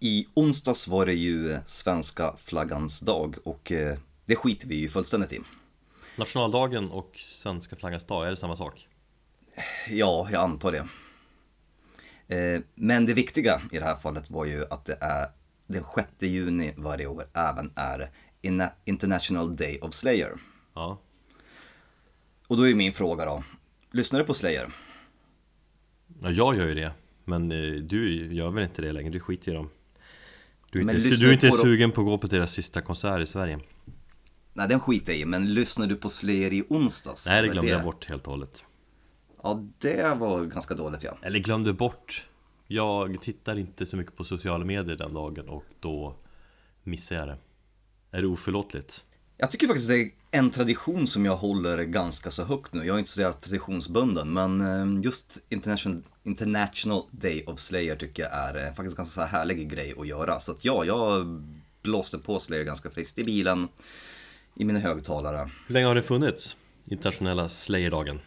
I onsdags var det ju svenska flaggans dag och eh, det skiter vi ju fullständigt i. Nationaldagen och svenska flaggans dag, är det samma sak? Ja, jag antar det. Eh, men det viktiga i det här fallet var ju att det är den 6 juni varje år även är International Day of Slayer. Ja. Och då är min fråga då, lyssnar du på Slayer? Ja, jag gör ju det. Men eh, du gör väl inte det längre? Du skiter i dem. Du är inte, du är inte på sugen på att gå på deras sista konsert i Sverige? Nej, den skiter jag i, men lyssnar du på Slayer i onsdags? Nej, det glömde jag bort helt och hållet. Ja, det var ganska dåligt ja. Eller glömde bort. Jag tittar inte så mycket på sociala medier den dagen och då missar jag det. Är det oförlåtligt? Jag tycker faktiskt det är en tradition som jag håller ganska så högt nu. Jag är inte så traditionsbunden, men eh, just International, International Day of Slayer tycker jag är eh, faktiskt ganska så här härlig grej att göra. Så att ja, jag blåste på Slayer ganska friskt i bilen, i mina högtalare. Hur länge har det funnits? Internationella Slayer-dagen?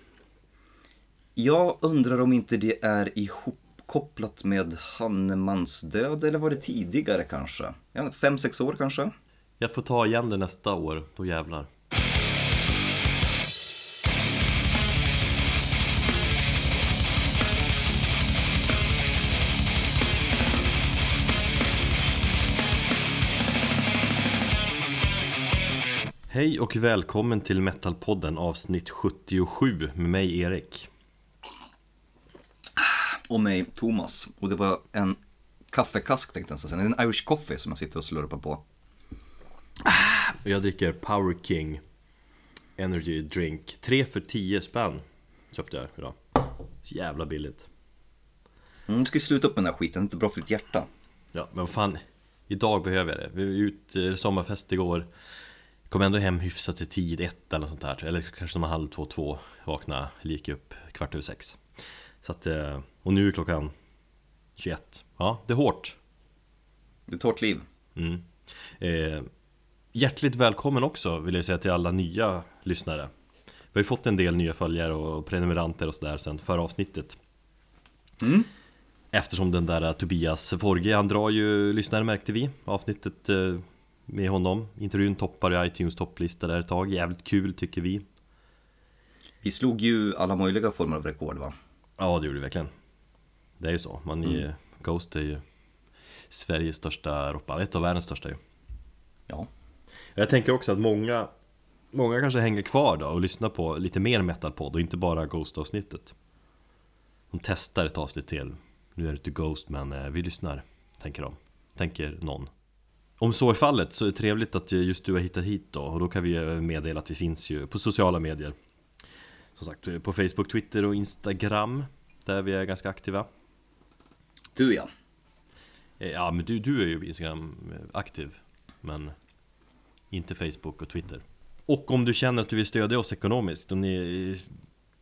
Jag undrar om inte det är ihopkopplat med Hannemans död, eller var det tidigare kanske? Jag vet inte, Fem, sex år kanske? Jag får ta igen det nästa år, då jävlar. Hej och välkommen till Metalpodden avsnitt 77 med mig Erik. och mig Thomas. Och det var en kaffekask tänkte jag nästan säga, en Irish coffee som jag sitter och slurpar på. Jag dricker Power King Energy Drink. 3 för 10 spänn Köpte jag idag. Så jävla billigt. Mm, du ska ju sluta upp med den här skiten, det är inte bra för ditt hjärta. Ja men vad fan. Idag behöver jag det. Vi var ut eh, sommarfest igår. Kom ändå hem hyfsat i tid, ett eller sånt där. Eller kanske som halv två, två Vakna, gick upp kvart över sex. Så att, eh, och nu är klockan 21 Ja, det är hårt. Det är ett hårt liv. Mm. Eh, hjärtligt välkommen också vill jag säga till alla nya lyssnare. Vi har ju fått en del nya följare och prenumeranter och sådär sen förra avsnittet. Mm. Eftersom den där Tobias Forge, han drar ju lyssnare märkte vi Avsnittet eh, med honom. Intervjun toppar i iTunes topplista där ett tag. Jävligt kul tycker vi. Vi slog ju alla möjliga former av rekord va? Ja det gjorde vi verkligen. Det är ju så, man är, Mm. Ghost är ju Sveriges största rockband, ett av världens största ju. Ja. Jag tänker också att många Många kanske hänger kvar då och lyssnar på lite mer metalpodd och inte bara Ghost-avsnittet. De testar ett avsnitt till. Nu är det inte Ghost men eh, vi lyssnar Tänker de. Tänker någon. Om så är fallet så är det trevligt att just du har hittat hit då och då kan vi eh, meddela att vi finns ju på sociala medier. Som sagt eh, på Facebook, Twitter och Instagram Där vi är ganska aktiva. Du ja. Eh, Ja men du, du är ju Instagram eh, aktiv Men inte Facebook och Twitter Och om du känner att du vill stödja oss ekonomiskt Om ni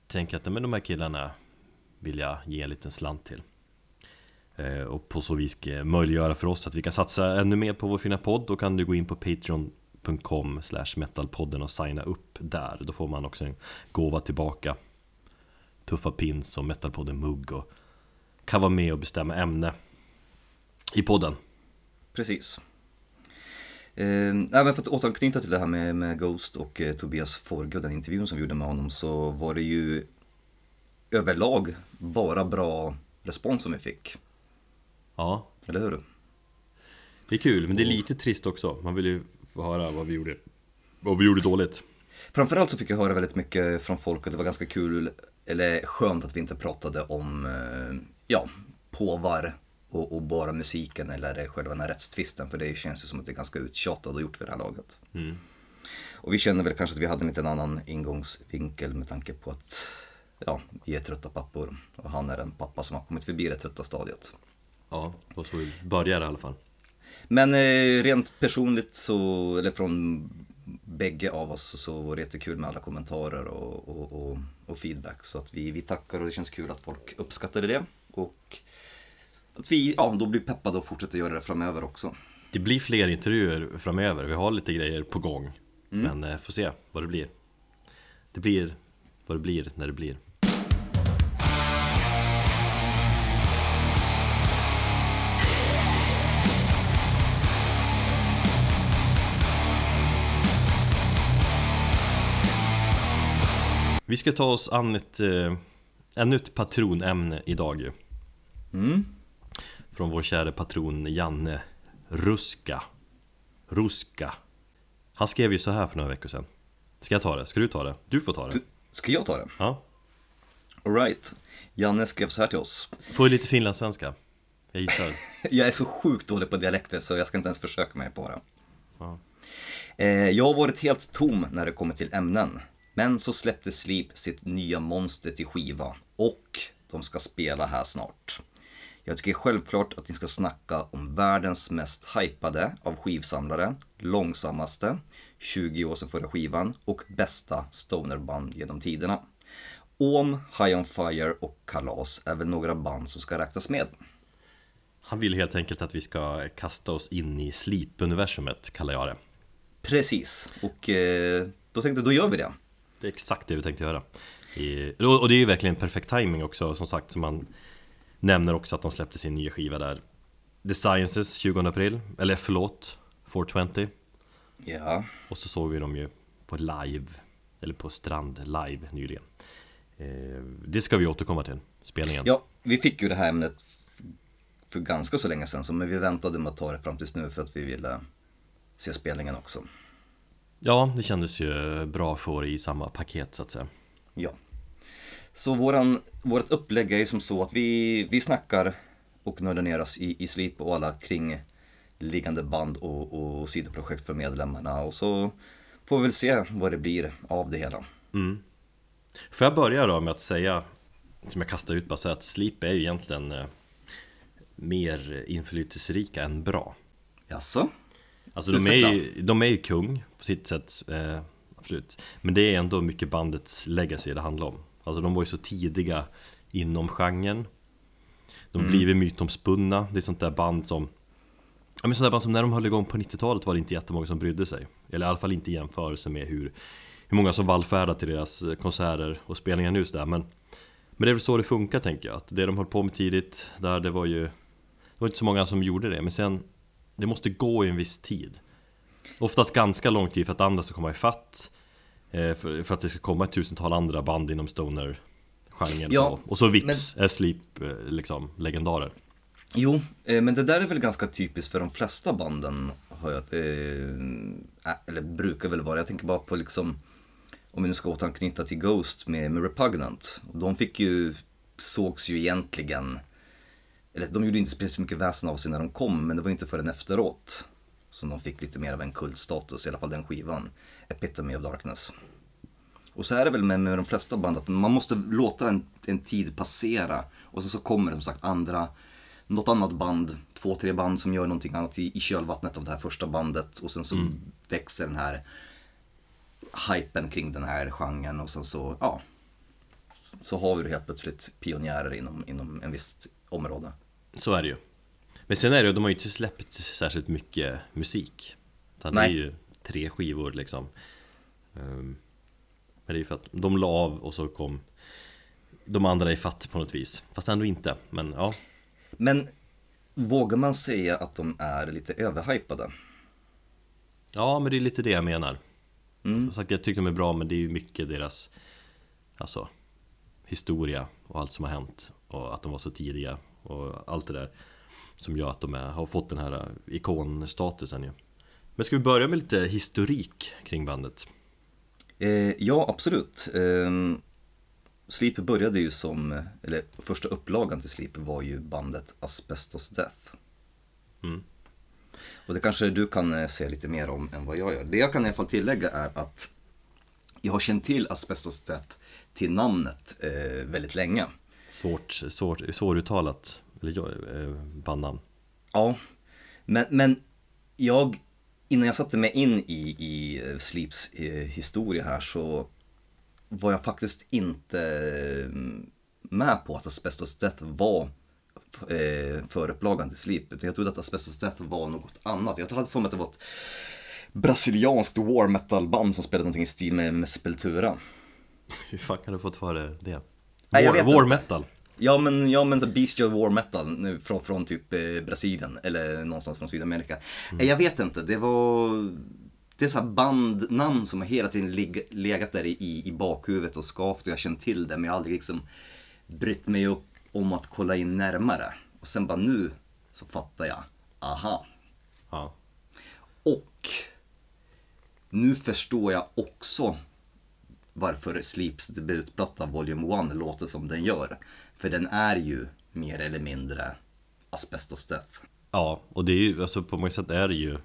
tänker att men de här killarna Vill jag ge en liten slant till eh, Och på så vis möjliggöra för oss att vi kan satsa ännu mer på vår fina podd Då kan du gå in på patreon.com slash metalpodden och signa upp där Då får man också en gåva tillbaka Tuffa pins och metalpodden mugg och Kan vara med och bestämma ämne i podden. Precis. Eh, nej, men för att återknyta till det här med, med Ghost och eh, Tobias Forge och den intervjun som vi gjorde med honom så var det ju överlag bara bra respons som vi fick. Ja, Eller hur? det är kul, men det är lite trist också. Man vill ju få höra vad vi gjorde, vad vi gjorde dåligt. Framförallt så fick jag höra väldigt mycket från folk och det var ganska kul, eller skönt att vi inte pratade om, eh, ja, påvar och, och bara musiken eller själva den här rättstvisten för det känns ju som att det är ganska uttjatat och gjort vid det här laget. Mm. Och vi känner väl kanske att vi hade en liten annan ingångsvinkel med tanke på att, ja, vi är trötta pappor och han är en pappa som har kommit förbi det trötta stadiet. Ja, och så börjar det i alla fall. Men eh, rent personligt så, eller från bägge av oss så var det jättekul med alla kommentarer och, och, och, och feedback. Så att vi, vi tackar och det känns kul att folk uppskattade det. Och att vi ja, då blir peppade och fortsätter göra det framöver också. Det blir fler intervjuer framöver. Vi har lite grejer på gång. Mm. Men eh, får se vad det blir. Det blir vad det blir när det blir. Vi ska ta oss an ett, eh, ännu ett patronämne idag. Mm. Från vår kära patron Janne Ruska. Ruska. Han skrev ju så här för några veckor sedan. Ska jag ta det? Ska du ta det? Du får ta det. Du, ska jag ta det? Ja. Alright. Janne skrev så här till oss. Får lite finlandssvenska. Jag gissar. Jag är så sjukt dålig på dialekter så jag ska inte ens försöka mig på det. Ja. Eh, jag har varit helt tom när det kommer till ämnen. Men så släppte Sleep sitt nya monster till skiva. Och de ska spela här snart. Jag tycker självklart att ni ska snacka om världens mest hypade av skivsamlare, långsammaste, 20 år sedan förra skivan och bästa stonerband genom tiderna. Om, High On Fire och Kalas är väl några band som ska räknas med. Han vill helt enkelt att vi ska kasta oss in i Sleep-universumet, kallar jag det. Precis, och eh, då tänkte jag, då gör vi det. Det är exakt det vi tänkte göra. Och det är ju verkligen perfekt timing också, som sagt, som man nämner också att de släppte sin nya skiva där. The Sciences 20 april, eller förlåt, 420. Ja, Och så såg vi dem ju på live, eller på Strand live nyligen. Eh, det ska vi återkomma till, spelningen. ja vi fick ju det här ämnet för ganska så länge sedan, så men vi väntade med att ta det fram tills nu för att vi ville se spelningen också. Ja, det kändes ju bra att få det i samma paket så att säga. Ja. Så våran, vårt upplägg är ju som så att vi, vi snackar och nördar ner oss i, i Sleep och alla kringliggande band och, och sidoprojekt för medlemmarna och så får vi väl se vad det blir av det hela. Mm. Får jag börja då med att säga, som jag kastar ut bara, så att Sleep är ju egentligen eh, mer inflytelserika än bra. Jaså? Alltså de är, ju, de är ju kung på sitt sätt, eh, absolut. Men det är ändå mycket bandets legacy det handlar om. Alltså de var ju så tidiga inom genren. De Mm. blivit mytomspunna, det är sånt där band som Ja men sånt där band som när de höll igång på 90-talet var det inte jättemånga som brydde sig. Eller i alla fall inte i jämförelse med hur, hur många som vallfärdar till deras eh, konserter och spelningar nu sådär. Men Men det är väl så det funkar tänker jag, att det de höll på med tidigt där det var ju Det var inte så många som gjorde det, men sen Det måste gå i en viss tid. Oftast ganska lång tid för att andra ska komma ifatt för, för att det ska komma ett tusental andra band inom stoner genren Ja. Och så vips är Sleep eh, liksom legendarer Jo, eh, men det där är väl ganska typiskt för de flesta banden, har jag, eh, eller brukar väl vara. Jag tänker bara på liksom, om vi nu ska återanknyta till Ghost med, med Repugnant. De fick ju, sågs ju egentligen, eller de gjorde inte speciellt mycket väsen av sig när de kom, men det var inte förrän efteråt som de fick lite mer av en kultstatus, i alla fall den skivan. Epitome of Darkness. Och så är det väl med, med de flesta band att man måste låta en, en tid passera. Och sen så kommer det som sagt andra, något annat band, två, tre band som gör någonting annat i, i kölvattnet av det här första bandet. Och sen så växer den här hypen kring den här genren. Och sen så, ja, så har vi helt plötsligt pionjärer inom, inom en visst område. Så är det ju Men sen är det ju, de har ju inte släppt särskilt mycket musik Utan det är Nej. ju tre skivor liksom Ehm, Men det är ju för att de la av och så kom De andra i fatt på något vis Fast ändå inte, men ja Men vågar man säga att de är lite överhypade? Ja men det är lite det jag menar Mm. Som sagt jag tycker de är bra men det är ju mycket deras Alltså Historia och allt som har hänt Och att de var så tidiga och allt det där Som gör att de är, har fått den här eh, ikonstatusen ju Men ska vi börja med lite historik kring bandet? Eh, ja, absolut. Eh, Sleep började ju som, eller första upplagan till Sleep var ju bandet Asbestos Death. Mm. Och det kanske du kan eh, säga lite mer om än vad jag gör. Det jag kan i alla fall tillägga är att jag har känt till Asbestos Death till namnet eh, väldigt länge. Svårt, svårt, svåruttalat eller, ja, eh, bandnamn Ja, men, men jag, innan jag satte mig in i, i eh, Sleeps eh, historia här så var jag faktiskt inte eh, med på att Asbestos Death var eh, förupplagan till Sleep. Utan jag trodde att Asbestos Death var något annat. Jag hade för mig att det var ett brasilianskt war metal band som spelade någonting i stil med, med Sepultura. Hur fan kan du fått för det? det? Nej, jag War, war metal? Ja men, ja, men så bestial war metal nu, från, från typ eh, Brasilien eller någonstans från Sydamerika. Mm. Nej, Jag vet inte, det var... det är så bandnamn som har hela tiden lig, legat där i, i bakhuvudet och skavt och jag har känt till det men jag har aldrig liksom brytt mig upp om att kolla in närmare. Och sen bara nu så fattar jag, aha. Ja. Och nu förstår jag också varför Sleeps debutplatta Volume 1 låter som den gör. För den är ju mer eller mindre Asbestos Death. Ja, och det är ju, alltså på många sätt är det ju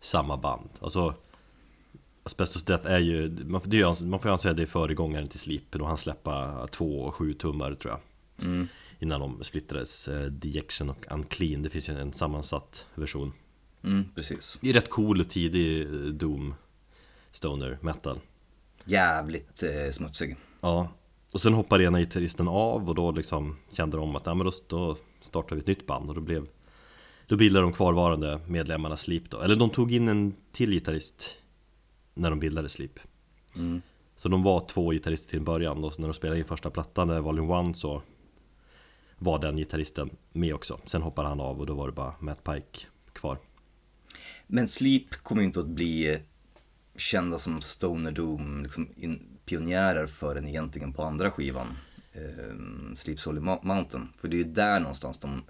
samma band. Alltså Asbestos Death är ju, man, det är, ju- man får anse att det är föregångaren till Sleep. Då han släppa två och sju tummar tror jag. Mm. Innan de splittrades, eh, Dejection och Unclean. Det finns ju en sammansatt version. Mm, precis. Det är rätt cool och tidig eh, Doom Stoner metal. Jävligt eh, smutsig. Ja, och sen hoppade ena gitarristen av och då liksom kände de att ja, men då, då startar vi ett nytt band. Och då blev Då bildade de kvarvarande medlemmarna Sleep då, eller de tog in en till gitarrist När de bildade Sleep. Mm. Så de var två gitarrister till en början och när de spelade in första plattan, eh, Volume 1 så Var den gitarristen med också, sen hoppade han av och då var det bara Matt Pike kvar. Men Sleep kommer ju inte att bli eh, kända som Stoner Doom liksom in, pionjärer förrän egentligen på andra skivan. Eh, Sleep Soul Mo- Mountain. För det är ju där någonstans de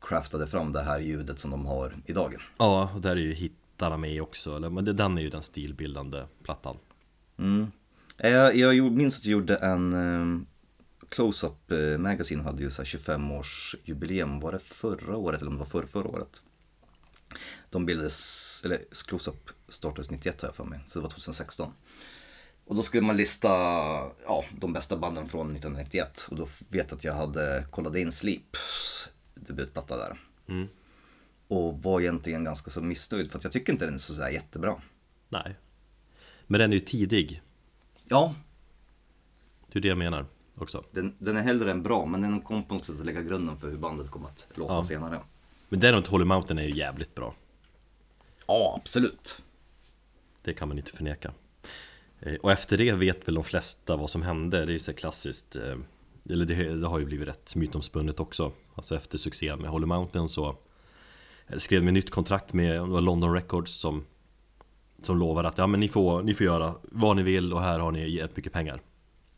craftade fram det här ljudet som de har idag. Ja, och där är ju hittarna med också, eller, men det, den är ju den stilbildande plattan Mm. Eh, Jag, jag gjorde, minns att jag gjorde en eh, Close-Up Magazine hade ju så här 25-årsjubileum, var det förra året eller om det var förra, förra året? De bildades, eller Close-Up startades 91 har jag för mig, så det var 2016. Och då skulle man lista ja, de bästa banden från 1991 och då vet jag att jag hade kollat in Sleeps debutplatta där. Mm. Och var egentligen ganska så missnöjd för att jag tycker inte den är så jättebra. Nej Men den är ju tidig, Ja, det är det jag menar också Den, den är hellre än bra, men den kom på något sätt att lägga grunden för hur bandet kommer att låta Ja. senare. Men däremot Holy Mountain är ju jävligt bra Ja, absolut. Det kan man inte förneka Och efter det vet väl de flesta vad som hände, det är ju så klassiskt eh, Eller det, det har ju blivit rätt mytomspunnet också. Alltså efter succén med Holy Mountain så eh, Skrev med nytt kontrakt med London Records som Som lovar att ja men ni får, ni får göra vad ni vill och här har ni jättemycket mycket pengar.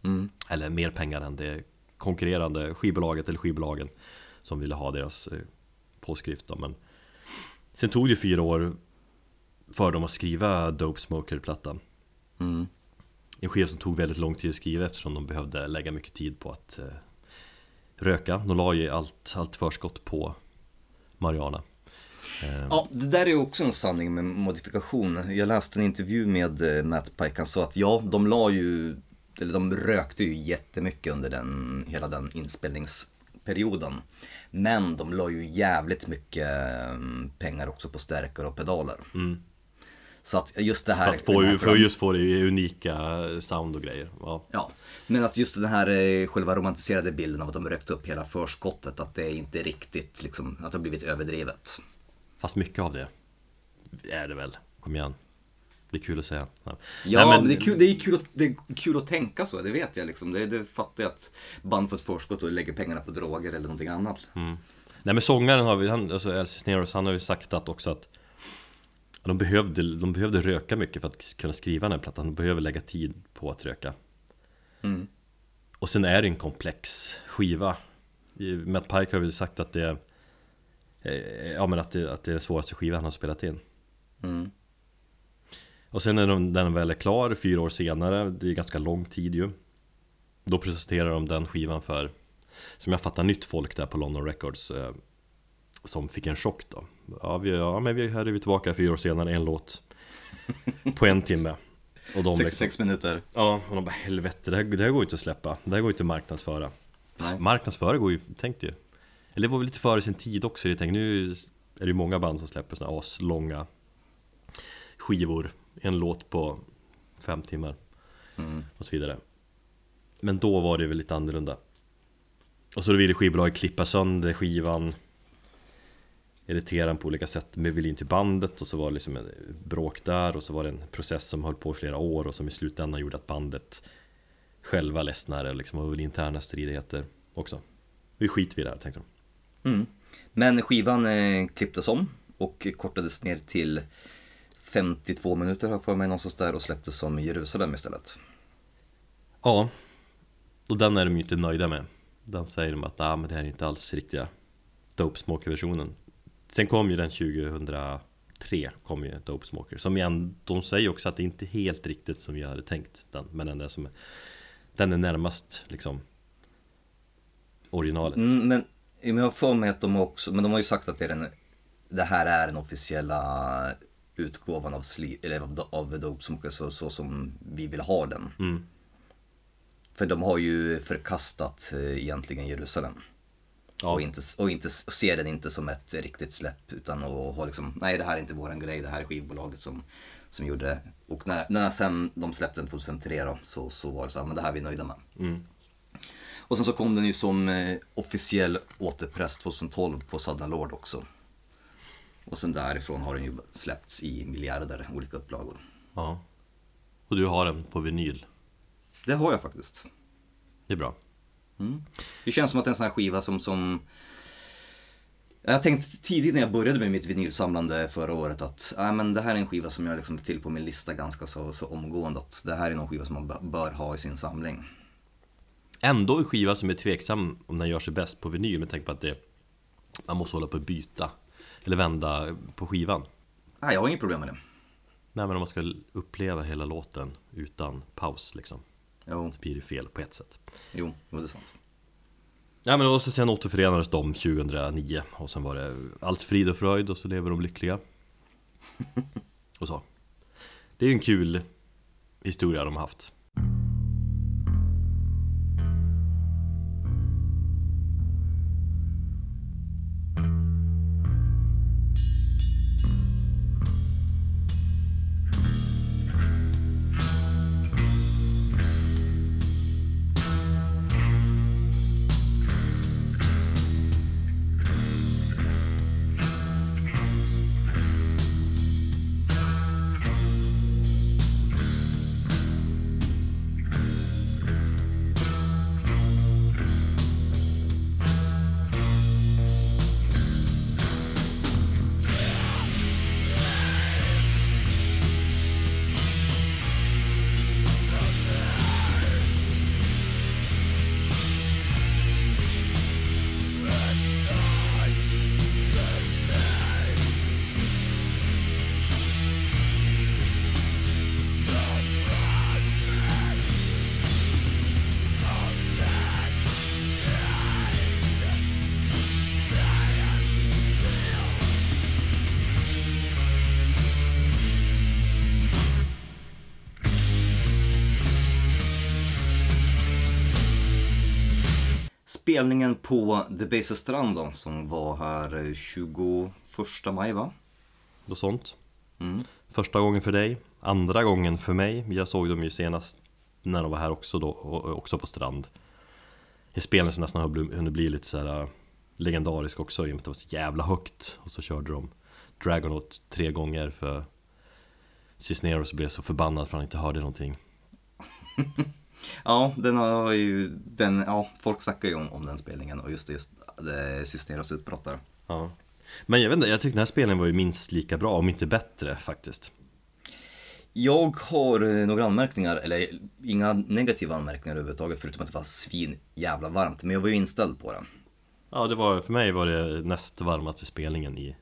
Mm. Eller mer pengar än det konkurrerande skivbolaget eller skivbolagen Som ville ha deras eh, påskrift då, men Sen tog det fyra år För dem att skriva Dope Smoker-plattan Mm. En skiva som tog väldigt lång tid att skriva eftersom de behövde lägga mycket tid på att eh, röka De la ju allt, allt förskott på Mariana eh, Ja, det där är också en sanning med modifikation. Jag läste en intervju med eh, Matt Pike, han sa att ja, de la ju, eller de rökte ju jättemycket under den, hela den inspelningsperioden. Men de la ju jävligt mycket eh, pengar också på stärkare och pedaler. mm. Så att just det här... För att få, här för att just få det unika sound och grejer ja. Ja, men att just den här eh, själva romantiserade bilden av att de rökte upp hela förskottet, att det inte riktigt liksom, att det har blivit överdrivet. Fast mycket av det är det väl, kom igen Det är kul att säga ja. Nej, men, det, är kul, det, är kul att, det är kul att tänka så, det vet jag liksom. Det, det fattar jag att band får ett förskott och lägger pengarna på droger eller någonting annat. Nej men sångaren har vi, han, alltså El Cisneros, han har ju sagt att också att de behövde, de behövde röka mycket för att kunna skriva den här plattan, de behöver lägga tid på att röka. Mm. Och sen är det en komplex skiva. I- Matt Pike har väl sagt att det eh, Ja men att det, att det är svåraste skiva han har spelat in. Mm. Och sen när de, den väl är klar, fyra år senare, det är ganska lång tid ju. Då presenterar de den skivan för Som jag fattar nytt folk där på London Records eh, Som fick en chock då. Ja, vi, ja men vi, här är vi tillbaka fyra år senare, en låt På en timme. Och de liksom, 66 minuter. Ja, och de bara helvete, det här, det här går ju inte att släppa. Det här går ju inte att marknadsföra. Fast. Marknadsföra går ju, tänkte ju. Eller det var väl lite före sin tid också, jag. Tänkte nu är det ju många band som släpper såna aslånga skivor. En låt på fem timmar. Mm. och så vidare. Men då var det väl lite annorlunda. Och så ville skivbolaget klippa sönder skivan Editera den på olika sätt med vill in till bandet och så var det liksom en bråk där och så var det en process som höll på i flera år och som i slutändan gjorde att bandet Själva ledsnade liksom och interna stridigheter också Vi skiter vi i det här tänkte de Mm. Men skivan eh, klipptes om och kortades ner till 52 minuter har jag för mig någonstans där och släpptes som Jerusalem istället. Ja, och den är de ju inte nöjda med. Den säger de att ah, men det här är inte alls riktiga Dope Smoker-versionen. Sen kom ju den 2003, kom ju Dope Smoker. Som igen, de säger också att det inte är helt riktigt som vi hade tänkt den. Men den är, som, den är närmast liksom originalet. Mm, men jag har för mig att de också, men de har ju sagt att det, är den, det här är den officiella utgåvan av, sli, eller av, av Dope Smoker så, så som vi vill ha den. Mm. För de har ju förkastat eh, egentligen Jerusalem. Ja. Och, inte, och inte, och ser den inte som ett riktigt släpp utan att ha liksom, nej det här är inte våran grej, det här är skivbolaget som, som gjorde Och när, när sen de släppte den 2003 då, så, så var det så här, men det här är vi nöjda med. Mm. Och sen så kom den ju som eh, officiell återpress 2012 på Sudden Lord också. Och sen därifrån har den ju släppts i miljarder olika upplagor. ja. Och du har den på vinyl. Det har jag faktiskt. Det är bra. Det känns som att en sån här skiva som, som... Jag tänkte tidigt när jag började med mitt vinylsamlande förra året att äh, men det här är en skiva som jag liksom till på min lista ganska så, så omgående. Att det här är någon skiva som man bör- bör ha i sin samling. Ändå en skiva som är tveksam om den gör sig bäst på vinyl med tanke på att det Man måste hålla på att byta Eller vända på skivan Nej, jag har inget problem med det. Nej men om man ska uppleva hela låten utan paus liksom Jo, Det blir det fel på ett sätt. Jo, jo det är sant. Ja men och så sen återförenades de 2009 och sen var det allt frid och fröjd och så lever de lyckliga. Och så. Det är ju en kul historia de har haft Base Strand då, som var här eh, 21 maj va? och sånt. Mm. Första gången för dig, andra gången för mig. Jag såg dem ju senast när de var här också då, också på strand. I spelen som nästan har hunnit bli lite så här äh, legendarisk också i och med att det var så jävla högt. Och så körde de Dragonaut tre gånger för Cisneros blev så förbannad för att han inte hörde någonting Ja, den har ju, den, ja, folk snackar ju om, om den spelningen och just det, just det Cisneros utbrott där. Ja Men jag vet inte, jag tyckte den här spelningen var ju minst lika bra, om inte bättre faktiskt Jag har eh, några anmärkningar, eller inga negativa anmärkningar överhuvudtaget förutom att det var svin jävla varmt. Men jag var ju inställd på det. Ja, det var, för mig var det näst varmaste spelningen i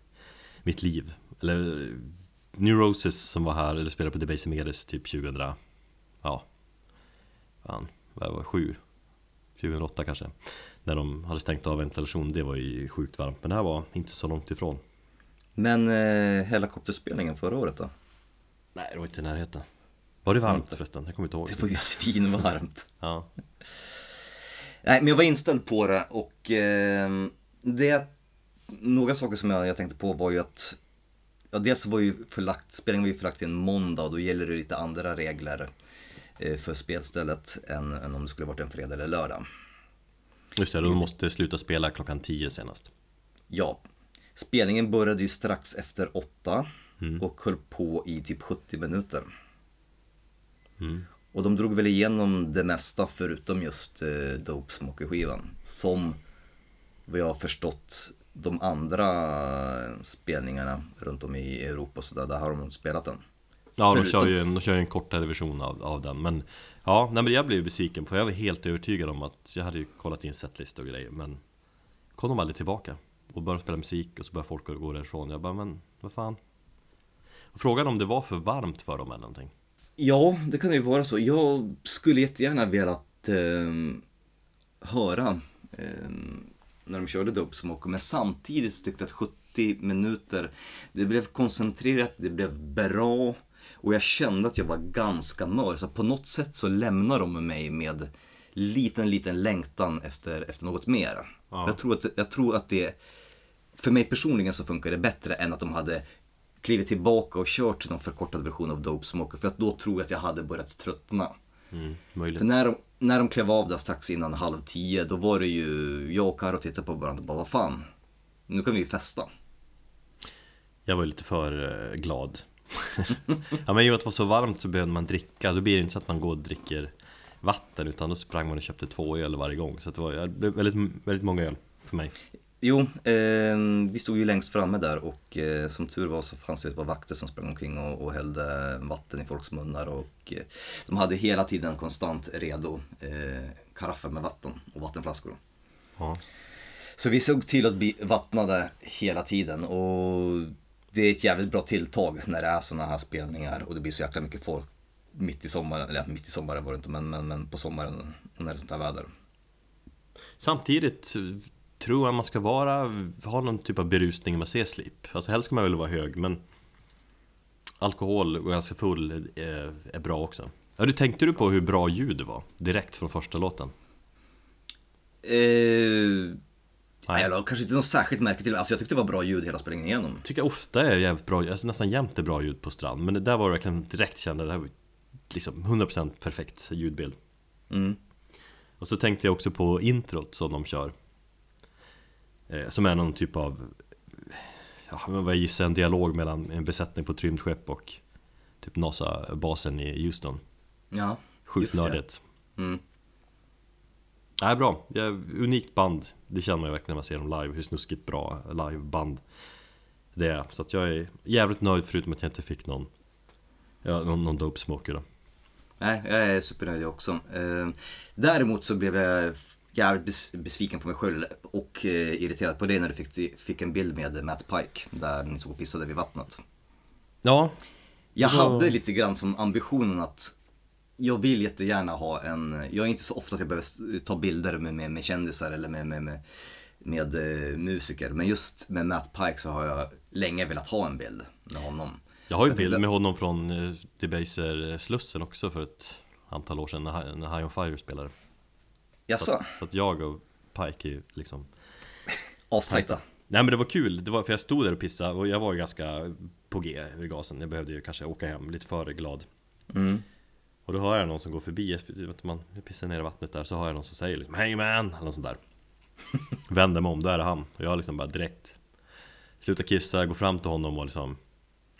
mitt liv Eller New Roses som var här, eller spelade på Debase Medes typ 2000 Ja Fan, vad var det, sju. 2008 kanske. När de hade stängt av ventilation, det var ju sjukt varmt. Men det här var inte så långt ifrån. Men eh, helikopterspelningen förra året då? Nej, det var inte i närheten. Var det varmt förresten? Jag kommer inte ihåg. Det var ju svinvarmt. Ja, Nej, men jag var inställd på det och eh, det... Några saker som jag, jag tänkte på var ju att... Ja, dels var ju förlagt, spelningen var ju förlagt till en måndag och då gäller det lite andra regler för spelstället än, än om det skulle varit en fredag eller lördag. just det, de måste sluta spela klockan 10 senast Ja, spelningen började ju strax efter åtta och höll på i typ 70 minuter. mm. Och de drog väl igenom det mesta förutom just eh, Dope Smoker-skivan. Som vad jag har förstått de andra spelningarna runt om i Europa och sådär, där har de spelat den. Ja, de kör ju en, de kör ju en kortare version av, av den Men ja, nej, men jag blev besviken på Jag var helt övertygad om att Jag hade ju kollat in setlist och grejer Men Kom de aldrig tillbaka? Och började spela musik och så började folk gå därifrån. Jag bara, men vad fan? Frågan om det var för varmt för dem eller någonting? Ja, det kan ju vara så. Jag skulle jättegärna velat eh, höra eh, när de körde Dope Smoke, men samtidigt så tyckte jag att 70 minuter, det blev koncentrerat, det blev bra och jag kände att jag var ganska mör. Så på något sätt så lämnar de mig med liten, liten längtan efter, efter något mer. Ja. Jag, tror att, jag tror att det, för mig personligen så funkar det bättre än att de hade klivit tillbaka och kört någon förkortad version av Dope Smoker. För att då tror jag att jag hade börjat tröttna. mm, Möjligt För när de, när de klev av där strax innan halv tio, då var det ju jag och Karo tittade på varandra och bara, vad fan, nu kan vi ju festa. Jag var lite för eh, glad Ja men i och med att det var så varmt så behövde man dricka. Då blir det inte så att man går och dricker vatten Utan då sprang man och köpte två öl varje gång. Så det var väldigt, väldigt många öl för mig. Jo, eh, vi stod ju längst framme där och eh, som tur var så fanns det ett par vakter som sprang omkring och, och hällde vatten i folks munnar och eh, de hade hela tiden konstant redo eh, karaffer med vatten och vattenflaskor. Ja, Så vi såg till att bli vattnade hela tiden och det är ett jävligt bra tilltag när det är sådana här spelningar och det blir så jäkla mycket folk mitt i sommaren, eller mitt i sommaren var det inte men, men, men på sommaren när det är sånt här väder. Samtidigt eh, tror jag man ska vara, ha någon typ av berusning när man ser slip Alltså helst ska man väl vara hög men Alkohol och ganska full är, är bra också Ja, du tänkte du på hur bra ljud det var? Direkt från första låten? Eh, Nej. Eller kanske inte något särskilt märke till, alltså jag tyckte det var bra ljud hela spelningen igenom. tycker ofta är jävligt bra, alltså nästan jämt är bra ljud på strand Men det där var verkligen direkt kände, det här var liksom 100% perfekt ljudbild Mm. Och så tänkte jag också på introt som de kör eh, Som är någon typ av Ja, vad jag gissar en dialog mellan en besättning på ett rymdskepp och Typ NASA-basen i Houston Ja, Sjukt nördigt Mm. Nej, bra. Unikt band. Det känner man ju verkligen när man ser dem live, hur snuskigt bra liveband det är. Så att jag är jävligt nöjd förutom att jag inte fick någon, ja, någon, någon dope smoker då. Nej, jag är supernöjd jag också. Eh, däremot så blev jag jävligt bes- besviken på mig själv och eh, irriterad på det när du fick, fick en bild med Matt Pike där ni såg och pissade vid vattnet. Ja, Jag var- hade lite grann som ambitionen att jag vill jättegärna ha en, jag är inte så ofta att jag behöver ta bilder med, med, med kändisar eller med, med, med, med eh, musiker. Men just med Matt Pike så har jag länge velat ha en bild med honom. jag har ju Jag bild med honom från eh, Debaser-slussen också för ett antal år sedan när, Hi- när High On Fire spelade. Så Jaså? att, så att jag och Pike är ju liksom Astajta. Nej men det var kul, det var för jag stod där och pissade och jag var ju ganska på G vid gasen Jag behövde ju kanske åka hem lite för glad Mm. Och då hör jag någon som går förbi, vet man pissar ner i vattnet där Så har jag någon som säger liksom Hey man! Eller något sånt där. Vänder mig om, då är det han. Och jag liksom bara direkt Slutar kissa, går fram till honom och liksom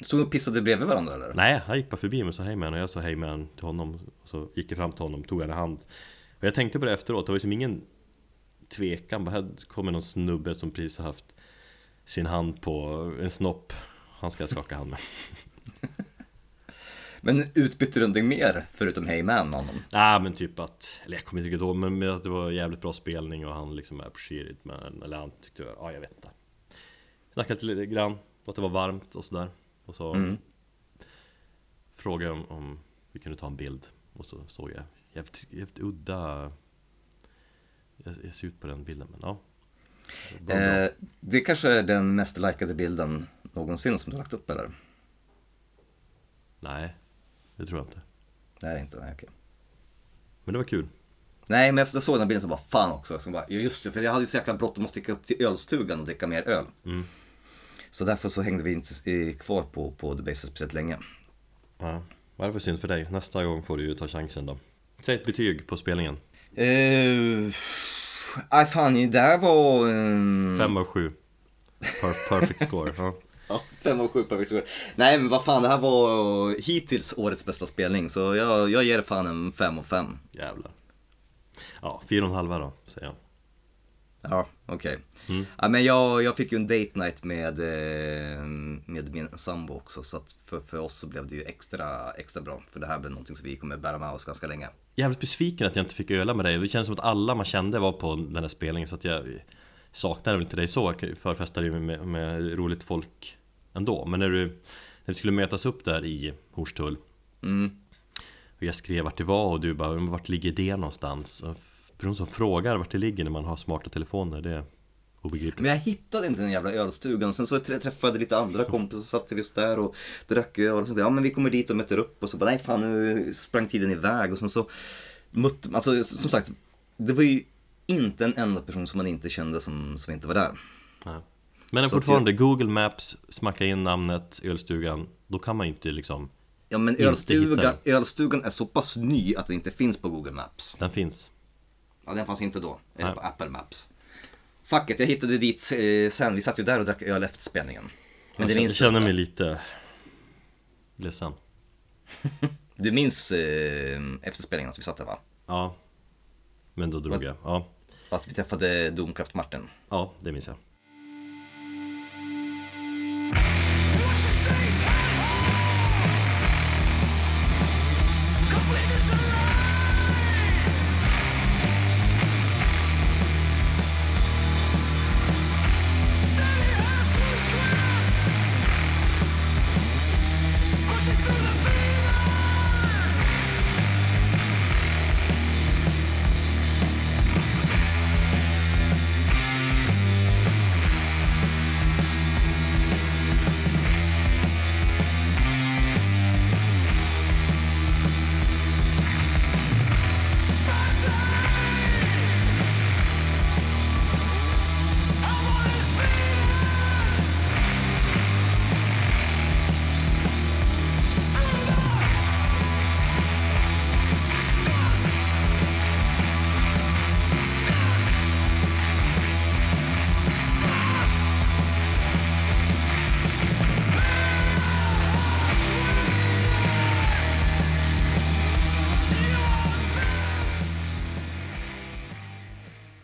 Stod ni och pissade bredvid varandra eller? Nej, han gick bara förbi mig och sa hej man! Och jag sa hej man! till honom. Och Så gick jag fram till honom, tog han i hand. Och jag tänkte på det efteråt, det var liksom ingen tvekan. Bara här kommer någon snubbe som precis har haft sin hand på en snopp. Han ska jag skaka hand med Men utbytte du någonting mer förutom Hey Man med honom? Nej men typ att, eller jag kommer inte ihåg men med att det var jävligt bra spelning och han liksom appreciated men, eller han tyckte, ja jag vet inte Snackade lite grann, att det var varmt och sådär Och så Mm. frågade jag om, om vi kunde ta en bild Och så såg jag jävligt, jävligt udda jag, jag ser ut på den bilden men ja Bra, bra. Eh, det kanske är den mest likade bilden någonsin som du har lagt upp eller? Nej, det tror jag inte Det är det inte, nej okej. Men det var kul Nej men jag såg den bilden så bara fan också. Så bara, just det, för jag hade ju så jäkla bråttom att sticka upp till ölstugan och dricka mer öl. Mm. Så därför så hängde vi inte kvar på, på The Bases speciellt länge. Ja, vad är det för synd för dig? Nästa gång får du ju ta chansen då Säg ett betyg på spelningen Eh, Nej fan, det här var... ehm, Fem av sju Per- Perfect score ja. Fem av sju perfekt score. Nej men vad fan, det här var hittills årets bästa spelning. Så jag, jag ger det fan en fem av fem. Jävlar Ja, fyra och en halva då, säger jag Ja, okej. Mm. Ja, men jag, jag fick ju en date night med, eh, med min sambo också så att för, för oss så blev det ju extra, extra bra. För det här blev någonting som vi kommer bära med oss ganska länge. Jävligt besviken att jag inte fick öla med dig. Det känns som att alla man kände var på den här spelningen så att jag saknar väl inte dig så. Jag förfestade ju med, med roligt folk ändå. Men när du, när vi skulle mötas upp där i Hornstull Mm. och jag skrev vart det var och du bara, "Men vart ligger det någonstans? En person som frågar vart det ligger när man har smarta telefoner, det är obegripligt. Men jag hittade inte den jävla ölstugan. Sen så trä- träffade jag lite andra kompisar och satt vi just där och drack öl och sånt. Ja men vi kommer dit och möter upp och så bara nej fan nu sprang tiden iväg och sen så mötte, alltså som sagt, det var ju inte en enda person som man inte kände som, som inte var där. Nej. Men fortfarande, Google Maps, smacka in namnet, ölstugan, då kan man ju inte liksom Ja men ölstugan, ölstugan är så pass ny att den inte finns på Google Maps. Den finns Ja den fanns inte då, eller Nej. på Apple Maps. Fuck it, jag hittade dit eh, sen, vi satt ju där och drack öl efter spelningen. Men det Jag minns du känner inte. mig lite ledsen Du minns eh, efter spelningen att vi satt där va? Ja Men då drog Vad? jag, ja Att vi träffade Domkraft Martin. Ja, det minns jag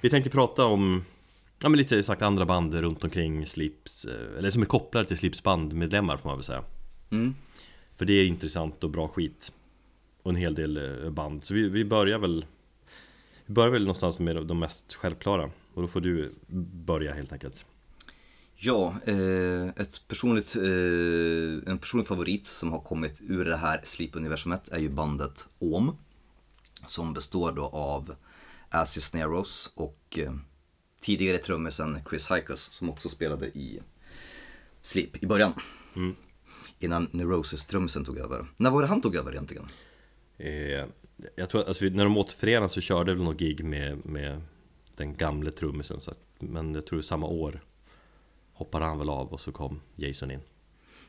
Vi tänkte prata om Ja men lite sagt andra band runt omkring Slips eh, Eller som är kopplade till Slips bandmedlemmar får man väl säga Mm. För det är intressant och bra skit Och en hel del eh, band Så vi, vi börjar väl Vi börjar väl någonstans med de mest självklara Och då får du börja helt enkelt Ja, eh, ett personligt, en personlig favorit som har kommit ur det här Sleep-universumet är ju bandet OM. Som består då av Assis Cisneros och eh, tidigare trummisen Chris Hikos som också spelade i Sleep i början. Mm. Innan Neurosis-trummisen tog över. När var det han tog över egentligen? eh, Jag tror att alltså, när de återförenades så körde väl någon gig med, med Den gamle trummisen så att, Men jag tror samma år Hoppade han väl av och så kom Jason in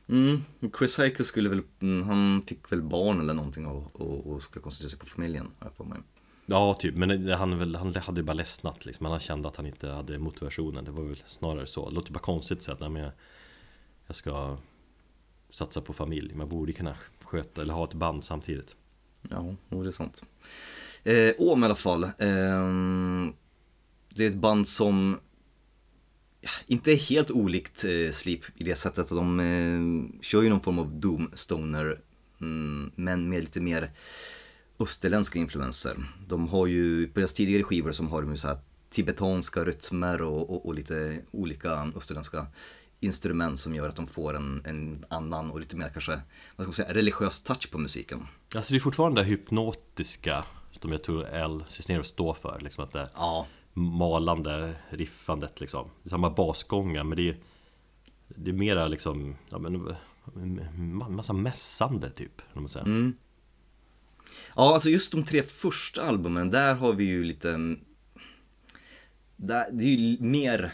Mm, Chris Hikos skulle väl, mm, han fick väl barn eller någonting och, och, och skulle koncentrera sig på familjen. jag för mig. Ja, typ, men det- han, väl, han hade ju bara ledsnat liksom. Han kände att han inte hade motivationen Det var väl snarare så Det låter bara konstigt att säga att nej, men jag, jag ska satsa på familj Man borde kunna sköta eller ha ett band samtidigt Ja, det är sant. Eh, Åm i alla fall. Eh, det är ett band som inte är helt olikt eh, Sleep i det sättet att de eh, kör ju någon form av Doom Stoner mm, men med lite mer österländska influenser. De har ju, på deras tidigare skivor som har de ju så här tibetanska rytmer och, och, och lite olika österländska instrument som gör att de får en, en annan och lite mer kanske, vad ska man säga, religiös touch på musiken. Alltså det är fortfarande det hypnotiska Som jag tror L. Cisneros står för liksom att det Ja, malande riffandet liksom samma basgångar men det är Det är mera liksom Ja men ma- Massa mässande typ om man säger. Mm. Ja, alltså just de tre första albumen, där har vi ju lite... Mm, där, det är ju mer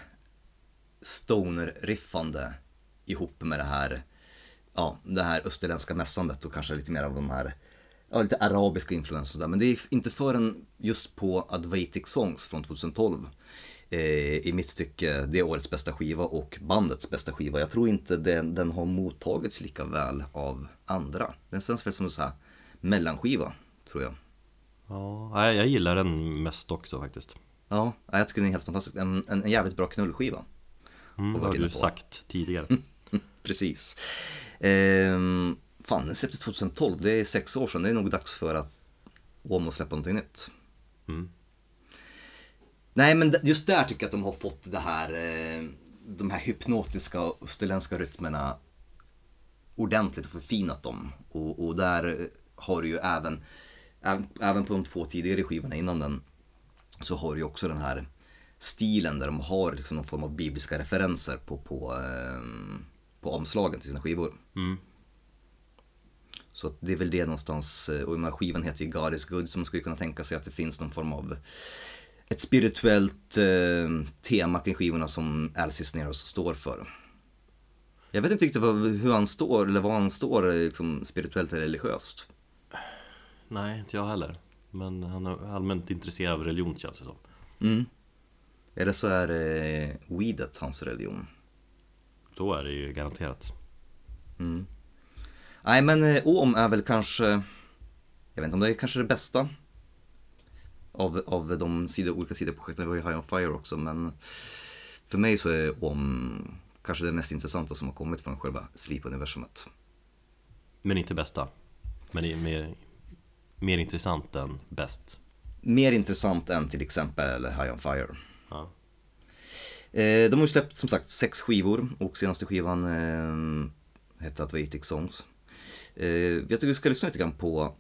stoner-riffande ihop med det här, ja, det här österländska mässandet och kanske lite mer av de här, ja, lite arabiska influenser där. Men det är inte förrän just på Advaitic Songs från 2012 eh, i mitt tycke det är årets bästa skiva och bandets bästa skiva. Jag tror inte den, den har mottagits lika väl av andra. Den känns väl som en sån här mellanskiva, tror jag. Ja, jag gillar den mest också faktiskt Ja, jag tycker den är helt fantastisk. En, en, en jävligt bra knullskiva. Mm, det har du på. sagt tidigare. Precis. Ehm, fan, den släpptes 2012, det är sex år sedan. Det är nog dags för att att släppa någonting nytt. Mm. Nej, men just där tycker jag att de har fått det här, eh, de här hypnotiska österländska rytmerna ordentligt och förfinat dem. Och, och där har du ju även, även, även på de två tidigare skivorna innan den, så har du ju också den här stilen där de har liksom någon form av bibliska referenser på, på, eh, på omslagen till sina skivor. Mm. Så det är väl det någonstans, eh, och den här skivan heter ju God is good, så man skulle kunna tänka sig att det finns någon form av ett spirituellt eh, tema kring skivorna som Al Cisneros står för. Jag vet inte riktigt vad, hur han står, eller vad han står eh, liksom, spirituellt eller religiöst. Nej, inte jag heller. Men han är allmänt intresserad av religion känns det som. Mm. Eller så är eh, weedet hans religion. Då är det ju garanterat. Mm. Nej men eh, Om är väl kanske, jag vet inte om det är kanske det bästa av, av de sidor, olika sidoprojekten, vi har ju High on Fire också men för mig så är Om kanske det mest intressanta som har kommit från själva Sleep-universumet. Men inte bästa. Men mer, mer intressant än bäst. Mer intressant än till exempel High on Fire. Ja. Eh, de har ju släppt som sagt sex skivor och senaste skivan eh, hette Atvetic Songs. Eh, jag tycker vi ska lyssna lite grann på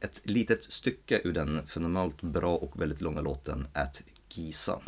ett litet stycke ur den fenomenalt bra och väldigt långa låten At Giza.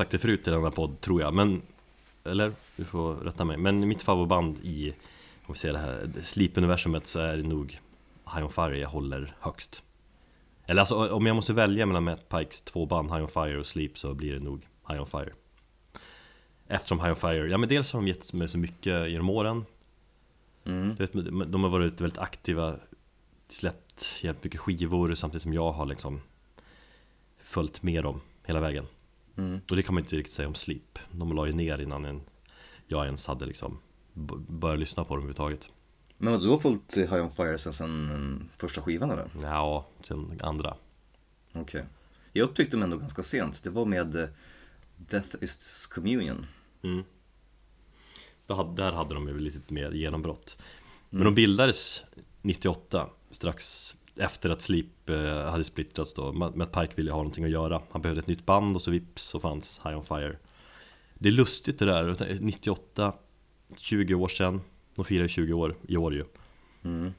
Sagt det förut i denna podd, tror jag, men Eller, du får rätta mig. Men mitt favoritband i Om vi säger det här Sleep-universumet så är det nog High on Fire. Jag håller högst. Eller alltså om jag måste välja mellan Matt Pikes två band High on Fire och Sleep så blir det nog High on Fire. Eftersom High on Fire, ja men dels har de gett mig så mycket genom åren. Mm. du vet, De har varit väldigt aktiva Släppt jävligt mycket skivor samtidigt som jag har liksom Följt med dem hela vägen Mm. och det kan man inte riktigt säga om Sleep De la ju ner innan en, jag ens hade liksom börjat lyssna på dem överhuvudtaget Men vad, du har följt High on Fire sen, sen mm, första skivan eller? Ja, sen andra Okej. Jag upptäckte dem ändå ganska sent. Det var med eh, Death is Communion. mm. där, hade, där hade de ju lite mer genombrott Men de bildades 98 Strax efter att Sleep eh, hade splittrats då Matt Matt Pike ville ha någonting att göra Han behövde ett nytt band och så vips så fanns High on Fire Det är lustigt det där, 98 20 år sedan De firar 20 år i år ju Mm.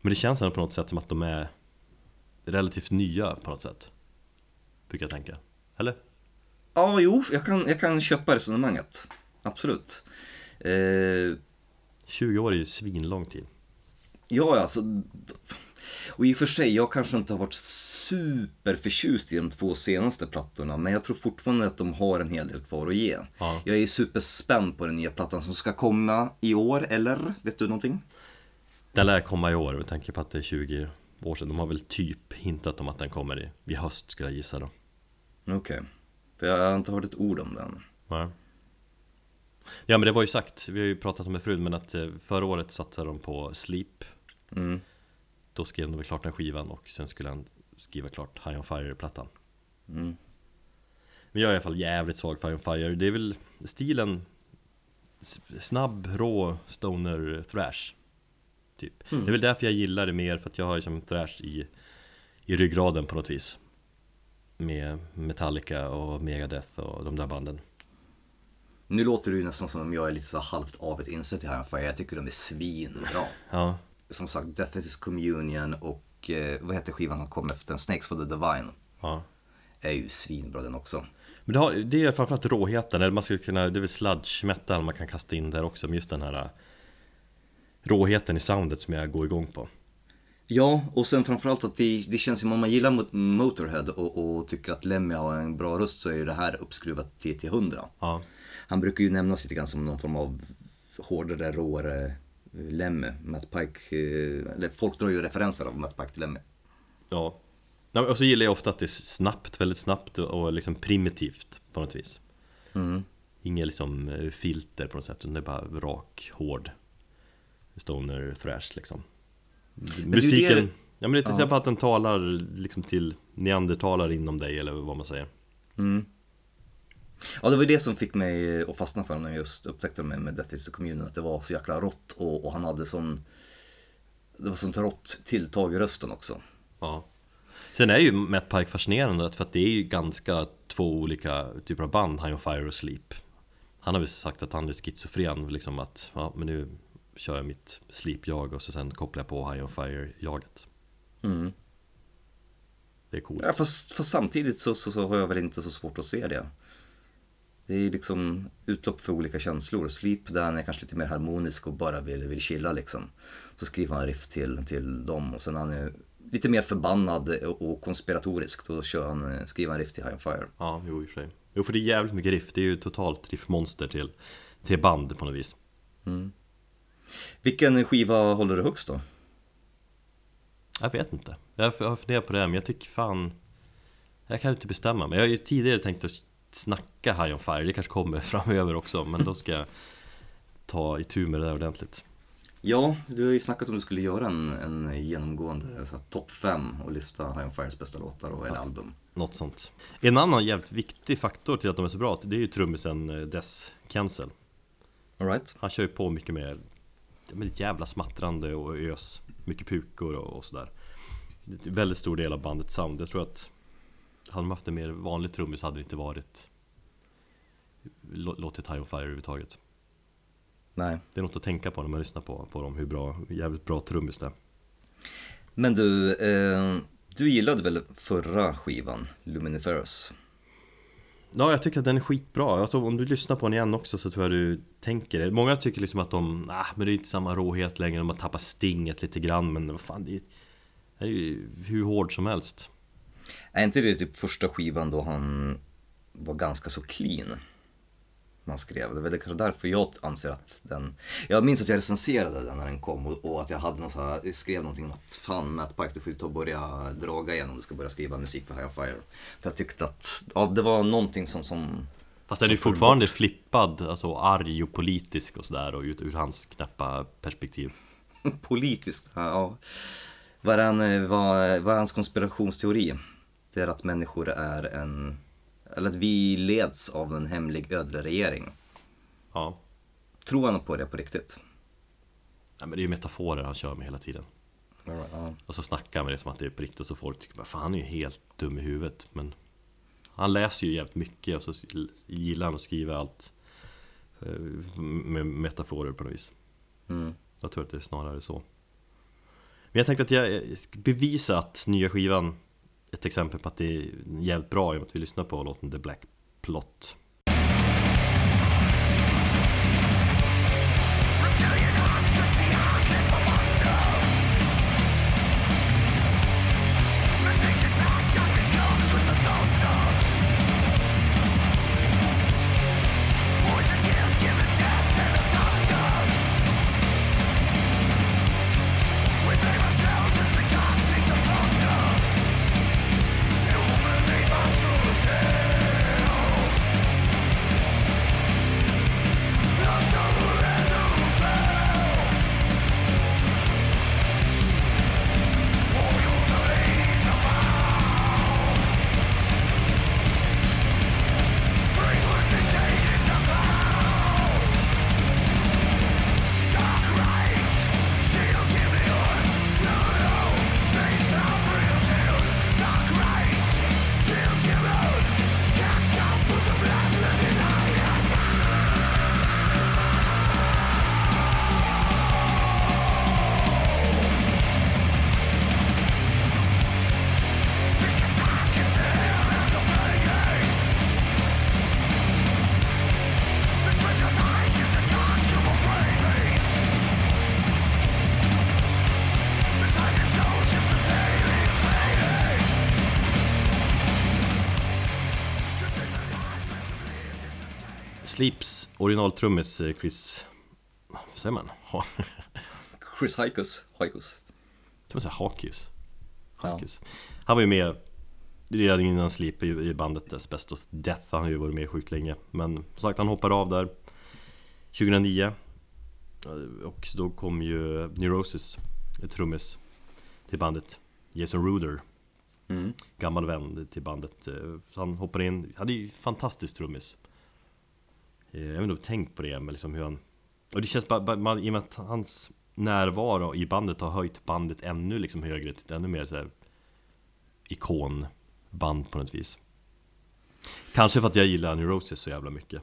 Men det känns ändå på något sätt som att de är relativt nya på något sätt Brukar jag tänka Eller? Ja, jo, jag kan, jag kan köpa resonemanget. Absolut. Eh, 20 år är ju svinlång tid ja, alltså. Och i och för sig, jag kanske inte har varit superförtjust i de två senaste plattorna, men jag tror fortfarande att de har en hel del kvar att ge. Ja. Jag är superspänd på den nya plattan som ska komma i år, eller? Vet du någonting? Den lär komma i år med tanke på att det är 20 år sedan. De har väl typ hintat om att den kommer i, vid höst skulle jag gissa då. Okej. För jag har inte hört ett ord om den. Ja. ja men det var ju sagt, vi har ju pratat om det förut, men att eh, förra året satsade de på Sleep. Mm. Då skrev de klart den skivan och sen skulle han skriva klart High On Fire-plattan. Mm. Men jag är i alla fall jävligt svag för High On Fire. Det är väl stilen snabb, rå, stoner, thrash. Typ. Mm. Det är väl därför jag gillar det mer, för att jag har ju som thrash i, i ryggraden på något vis. Med Metallica och Megadeth och de där banden. Nu låter ju nästan som om jag är lite så halvt av ett inställd i High on Fire. Jag tycker de är svinbra. Ja, Som sagt, Death is Communion och eh, vad heter skivan som kom efter den? Snakes for the Divine. ja. Är ju svinbra den också. Men det, har, det är framförallt råheten, eller man skulle kunna, det är väl sludge metal man kan kasta in där också, men just den här äh, råheten i soundet som jag går igång på. Ja, och sen framförallt att det, det känns som om man gillar Mot- Motorhead och, och tycker att Lemmy har en bra röst så är ju det här uppskruvat till 100. Ja, Han brukar ju nämnas lite grann som någon form av hårdare, råare Lemmy. Matt Pike, eh, eller folk drar ju referenser av Matt Pike till Lemmy. ja. Och så gillar jag ofta att det är snabbt, väldigt snabbt och liksom primitivt på något vis. Mm. Inget liksom eh, filter på något sätt, utan det är bara rak, hård Stoner thrash liksom är Musiken, det- ja men det är till Ja. exempel att den talar liksom till neandertalare inom dig eller vad man säger Mm. Ja, det var ju det som fick mig att fastna för honom när jag just upptäckte med, med Death is the Communion. Att det var så jäkla rått och, och han hade sån... Det var sånt rått tilltag i rösten också. Ja Sen är ju Matt Pike fascinerande för att det är ju ganska två olika typer av band, High on Fire och Sleep Han har väl sagt att han är schizofren, liksom att ja men nu kör jag mitt Sleep-jag och så sen kopplar jag på High on Fire-jaget Mm. Det är coolt Ja, fast, fast samtidigt så, så, så har jag väl inte så svårt att se det. Det är liksom utlopp för olika känslor. Sleep där han är kanske lite mer harmonisk och bara vill, vill chilla liksom. Så skriver han riff till, till dem och sen när han är lite mer förbannad och konspiratorisk då kör han, skriver han riff till High on Fire. Ja, jo i och för sig Jo för det är jävligt mycket riff, det är ju totalt riffmonster till, till band på något vis Vilken skiva håller du högst då? Jag vet inte, jag har funderat på det men jag tycker fan Jag kan inte bestämma mig, jag har ju tidigare tänkt att snacka High on Fire, det kanske kommer framöver också men då ska jag ta itu med det där ordentligt. Ja, du har ju snackat om att du skulle göra en, en genomgående så här, topp 5 och lista High on Fires bästa låtar och eller album. Något sånt. En annan jävligt viktig faktor till att de är så bra, det är ju trummisen eh, Des Cancel Alright. Han kör ju på mycket mer ja, men ett jävla smattrande och ös Mycket pukor och, och sådär. Det är en väldigt stor del av bandets sound. Jag tror att Hade de haft en mer vanlig trummis hade det inte varit lå- Låtit High on Fire överhuvudtaget Nej. Det är något att tänka på när man lyssnar på, på dem Hur bra, jävligt bra trummis det är Men du, eh, du gillade väl förra skivan, Luminiferous? Ja, jag tycker att den är skitbra. Alltså, om du lyssnar på den igen också så tror jag du tänker det. Många tycker liksom att de, ah, men det är inte samma råhet längre, de har tappat stinget lite grann, men vad fan, det är, det är ju hur hård som helst. Är inte det typ första skivan då han var ganska så clean? Man skrev. Det är väl kanske därför jag anser att den... Jag minns att jag recenserade den när den kom och, och att jag hade någon så här, jag skrev någonting om att fan Matt Pike du får ju ta och börja draga igen om du ska börja skriva musik för High on Fire. För jag tyckte att, ja det var någonting som, som Fast den är ju fortfarande flippad, alltså arg och politisk och sådär och ut ur hans knappa perspektiv. Politiskt, ja. Vad är, han, eh, vad, vad är hans konspirationsteori? Det är att människor är en... Eller att vi leds av en hemlig ödleregering. Ja. Tror han på det på riktigt? ja, men det är ju metaforer han kör med hela tiden. Ja. Och så snackar han med det som att det är på riktigt så folk tycker bara, fan han är ju helt dum i huvudet. Men han läser ju jävligt mycket och så gillar han att skriva allt eh, med metaforer på något vis. Mm. Jag tror att det är snarare så. Men jag tänkte att jag ska bevisa att nya skivan ett exempel på att det är jävligt bra i och med att vi lyssnar på låten The Black Plot. Sleeps originaltrummis eh, Chris... Vad säger man? Chris Haikus, Haikus. kan man säga Hakius? Ja. Hakius. Han var ju med redan innan Sleep i, bandet Asbestos Death. Han har ju varit med sjukt länge. Men som sagt, han hoppade av där 2009. Eh, Och då kom ju Neurosis, ett trummis, till bandet. Jason Ruder, Mm. gammal vän till bandet. Eh, Så han hoppade in, hade ju fantastiskt trummis. Eh, Jag har tänkt på det, men liksom hur han... Och det känns bara, man, i och med att hans närvaro i bandet har höjt bandet ännu liksom högre till ännu mer så här ikonband på något vis. Kanske för att jag gillar Neurosis så jävla mycket.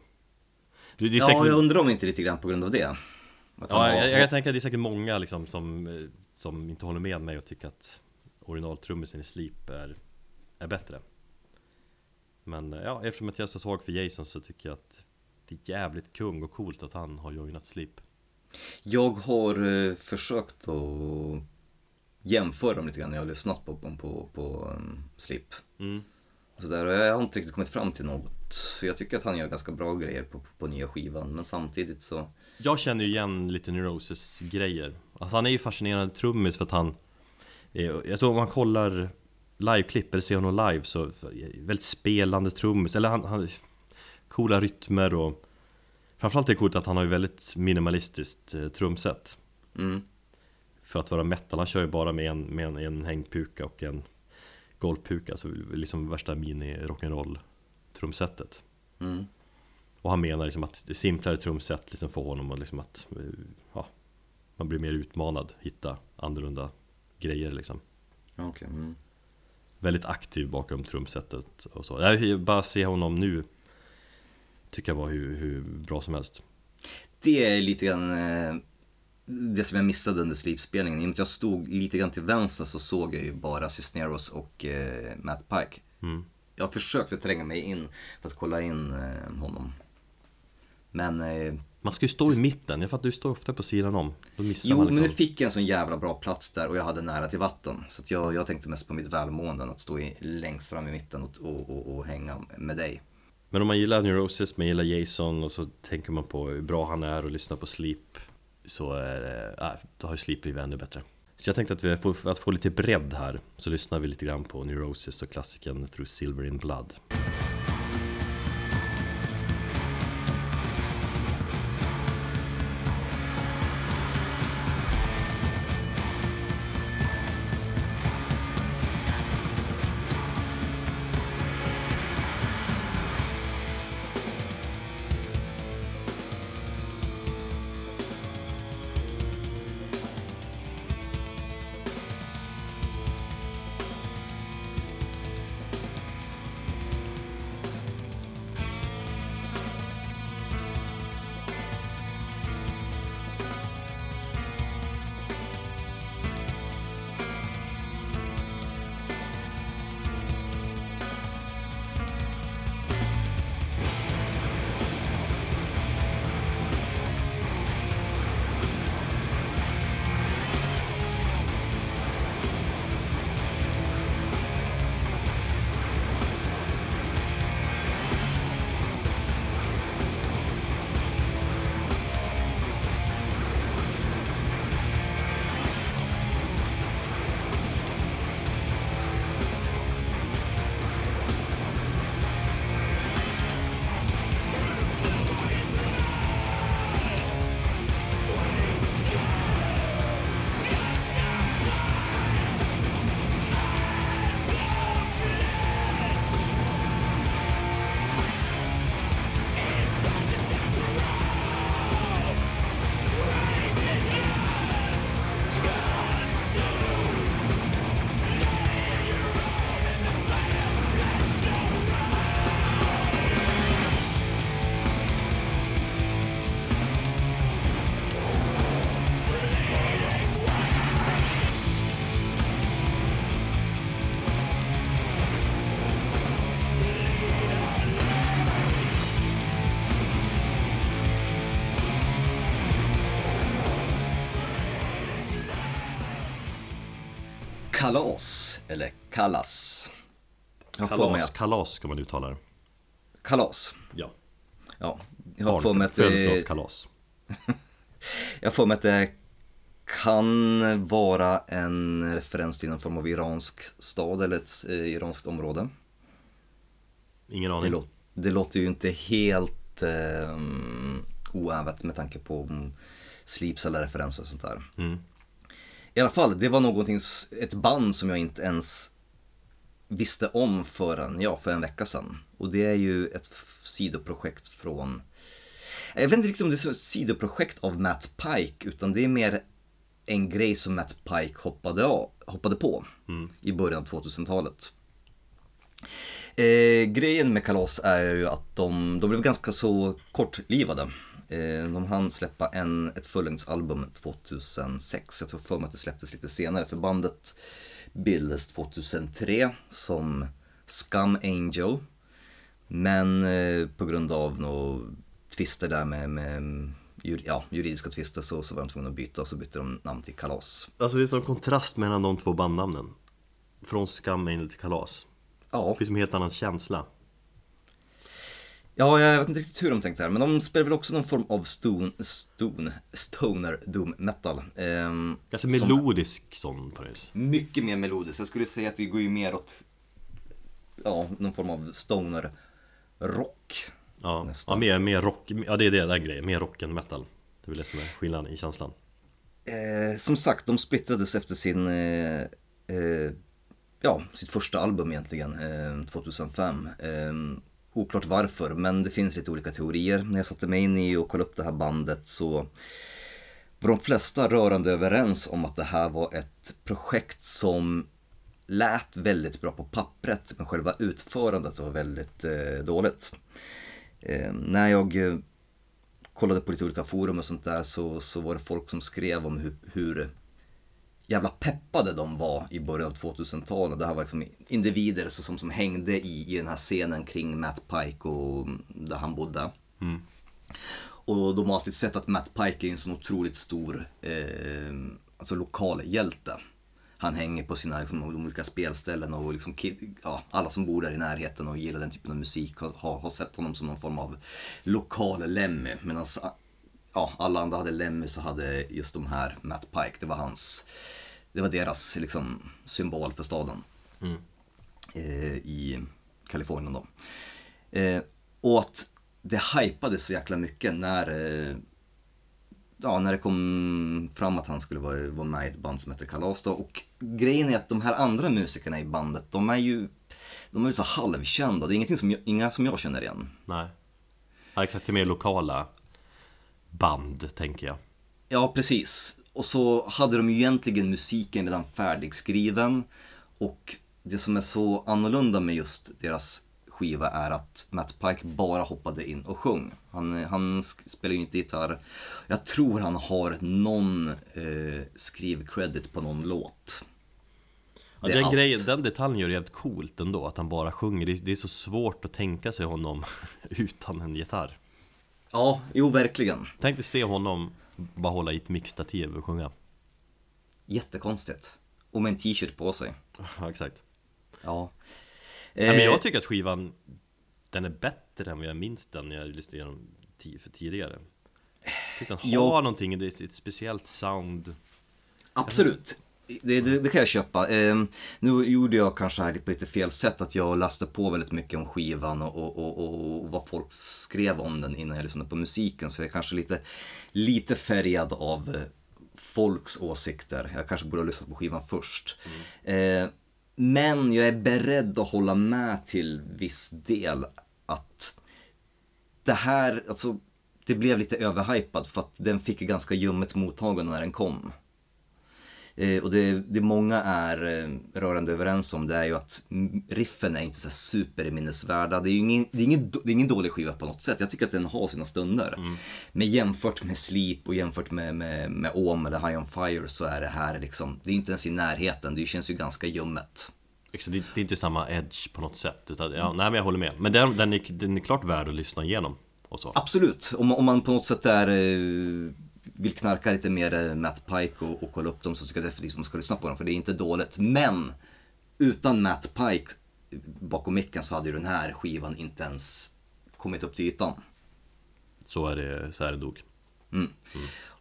Det, det Ja, säkert, jag undrar om inte lite grann på grund av det. Ja, jag, jag kan tänka att det är säkert många liksom som, eh, som inte håller med mig och tycker att originaltrummisen i Sleep är, är bättre. Men eh, ja, eftersom att jag är så svag för Jason så tycker jag att det är jävligt kung och coolt att han har joinat Sleep. Jag har eh, försökt att jämföra dem lite grann när jag har lyssnat på, på, på, på um, Sleep. Mm. Så där, och jag har inte riktigt kommit fram till något. Så jag tycker att han gör ganska bra grejer på, på nya skivan. Men samtidigt så... Jag känner ju igen lite Neurosis grejer Alltså han är ju fascinerande trummis för att han eh, Jag tror om man kollar liveklipp eller ser honom live så Väldigt spelande trummis, eller han, han Coola rytmer och Framförallt är det coolt att han har ju väldigt minimalistiskt eh, trumset Mm. För att vara metal, han kör ju bara med en, med en, en hängpuka och en golvpuka Så liksom värsta mini-rock'n'roll trumsetet Mm. och han menar liksom att det simplare trumset liksom får honom att liksom att eh, ja, Man blir mer utmanad, hitta annorlunda grejer liksom Okej. Mm. Väldigt aktiv bakom trumsetet och så Jag bara se honom nu Tycker jag var hur, hur bra som helst Det är lite grann eh, det som jag missade under Sleep-spelningen. I och med att jag stod lite grann till vänster så såg jag ju bara Cisneros och eh, Matt Pike. mm. Jag försökte tränga mig in för att kolla in eh, honom. Men eh, Man ska ju stå i mitten, jag fattar du står ofta på sidan om Då missar jo, man men liksom nu fick jag en sån jävla bra plats där och jag hade nära till vatten. Så jag, jag tänkte mest på mitt välmående, att stå i, längst fram i mitten och, och, och, och hänga med dig. Men om man gillar Neurosis, man gillar Jason och så tänker man på hur bra han är och lyssnar på Sleep Så är det, äh, då har ju Sleep blivit ännu bättre. Så jag tänkte att vi får, för att få lite bredd här Så lyssnar vi lite grann på Neurosis och klassiken Through Silver in Blood. Kalas, eller Kallas. Jag mig Kalas, att, kalas ska man uttala det kalas. Ja Ja, Jag har för mig att det- Födelsedagskalas. Jag får mig att det kan vara en referens till någon form av iransk stad eller ett eh, iranskt område. Ingen Det, aning. lå- det låter ju inte helt eh, oävet med tanke på slips eller referenser och sånt där. Mm. I alla fall, det var någonting, ett band som jag inte ens visste om förrän, ja, för en vecka sedan. Och det är ju ett sidoprojekt från, jag vet inte riktigt om det är ett sidoprojekt av Matt Pike, utan det är mer en grej som Matt Pike hoppade, av, hoppade på i början av 2000-talet. Eh, grejen med Kalas är ju att de, de blev ganska så kortlivade. Eh, de hann släppa en, ett fullängdsalbum 2006, jag tror för mig att det släpptes lite senare för bandet bildades 2003 som Scum Angel. Men eh, på grund av några tvister där med, med ja, juridiska tvister så, så var de tvungna att byta och så bytte de namn till Kalas. Alltså det är som kontrast mellan de två bandnamnen. Från Scum Angel till Kalas. Ja, Det finns en helt annan känsla. Ja, jag vet inte riktigt hur de tänkte här, men de spelar väl också någon form av stone, stone, stoner doom metal. Ehm, Ganska melodisk sån på det. Mycket mer melodiskt. Jag skulle säga att det går ju mer åt, ja, någon form av stoner rock. Ja, Nästan. ja mer, mer rock, ja det är det där grejen, mer rock än metal. Det är väl det som är skillnaden i känslan. Eh, som sagt, de splittrades efter sin, eh, eh, ja, sitt första album egentligen, eh, 2005. Oklart varför, men det finns lite olika teorier. När jag satte mig in i och kollade upp det här bandet så var de flesta rörande överens om att det här var ett projekt som lät väldigt bra på pappret, men själva utförandet var väldigt eh, dåligt. Eh, när jag eh, kollade på lite olika forum och sånt där så, så var det folk som skrev om hur, hur jävla peppade de var i början av 2000-talet. Det här var liksom individer som, som hängde i, i den här scenen kring Matt Pike och där han bodde. Och de har alltid sett att Matt Pike är en sån otroligt stor eh, alltså lokal hjälte. Han hänger på sina liksom, de olika spelställen och liksom, kid, ja, alla som bor där i närheten och gillar den typen av musik har, har, har sett honom som någon form av lokal Lemmy. Medan ja, alla andra hade Lemmy så hade just de här Matt Pike, det var hans, det var deras liksom, symbol för staden eh, i Kalifornien då. Eh, och att det hypades så jäkla mycket när, eh, ja, när det kom fram att han skulle vara, vara med i ett band som heter Kalas då. Och grejen är att de här andra musikerna i bandet, de är ju, de är ju så halvkända. Det är ingenting som jag, inga som jag känner igen. Nej. Ja, exakt, det är mer lokala band, tänker jag. Ja, precis. Och så hade de ju egentligen musiken redan färdigskriven. Och det som är så annorlunda med just deras skiva är att Matt Pike bara hoppade in och sjöng. Han, han spelar ju inte gitarr. Jag tror han har någon eh, skrivcredit på någon låt. Ja, är den, allt. grejen, den detaljen gör det jävligt coolt ändå, att han bara sjunger. Det, det är så svårt att tänka sig honom utan en gitarr. Ja, jo verkligen. Tänk dig se honom bara hålla i ett mixtativ och sjunga. Jättekonstigt. Och med en t-shirt på sig. Ja, exakt. Ja. Ja, men Eh, jag tycker att skivan, den är bättre än vad jag minns den när jag lyssnade igenom för tidigare. Jag tycker den har Ja. någonting, det är ett speciellt sound. Absolut. Det, det, det kan jag köpa. Eh, nu gjorde jag kanske här på lite fel sätt att jag läste på väldigt mycket om skivan och, och, och, och vad folk skrev om den innan jag lyssnade på musiken. Så jag är kanske lite, lite färgad av eh, folks åsikter. Jag kanske borde ha lyssnat på skivan först. Eh, men jag är beredd att hålla med till viss del att det här, alltså det blev lite överhypad för att den fick ganska ljummet mottagande när den kom. Eh, och det, det många är eh, rörande överens om det är ju att mm, riffen är inte så superminnesvärda. Det är ju ingen, det är ingen, det är ingen dålig skiva på något sätt. Jag tycker att den har sina stunder. Men jämfört med Sleep och jämfört med, med, med Om eller High On Fire så är det här liksom, det är inte ens i närheten. Det känns ju ganska ljummet. Liksom, Det är inte samma edge på något sätt. Utan, ja, nej men jag håller med. Men den, den, är, den är klart värd att lyssna igenom. Och så. Absolut, om, om man på något sätt är, eh, vill knarka lite mer Matt Pike och, och kolla upp dem så tycker jag definitivt att man ska lyssna på dem för det är inte dåligt. Men utan Matt Pike bakom micken så hade ju den här skivan inte ens kommit upp till ytan. Så är det, så är det nog.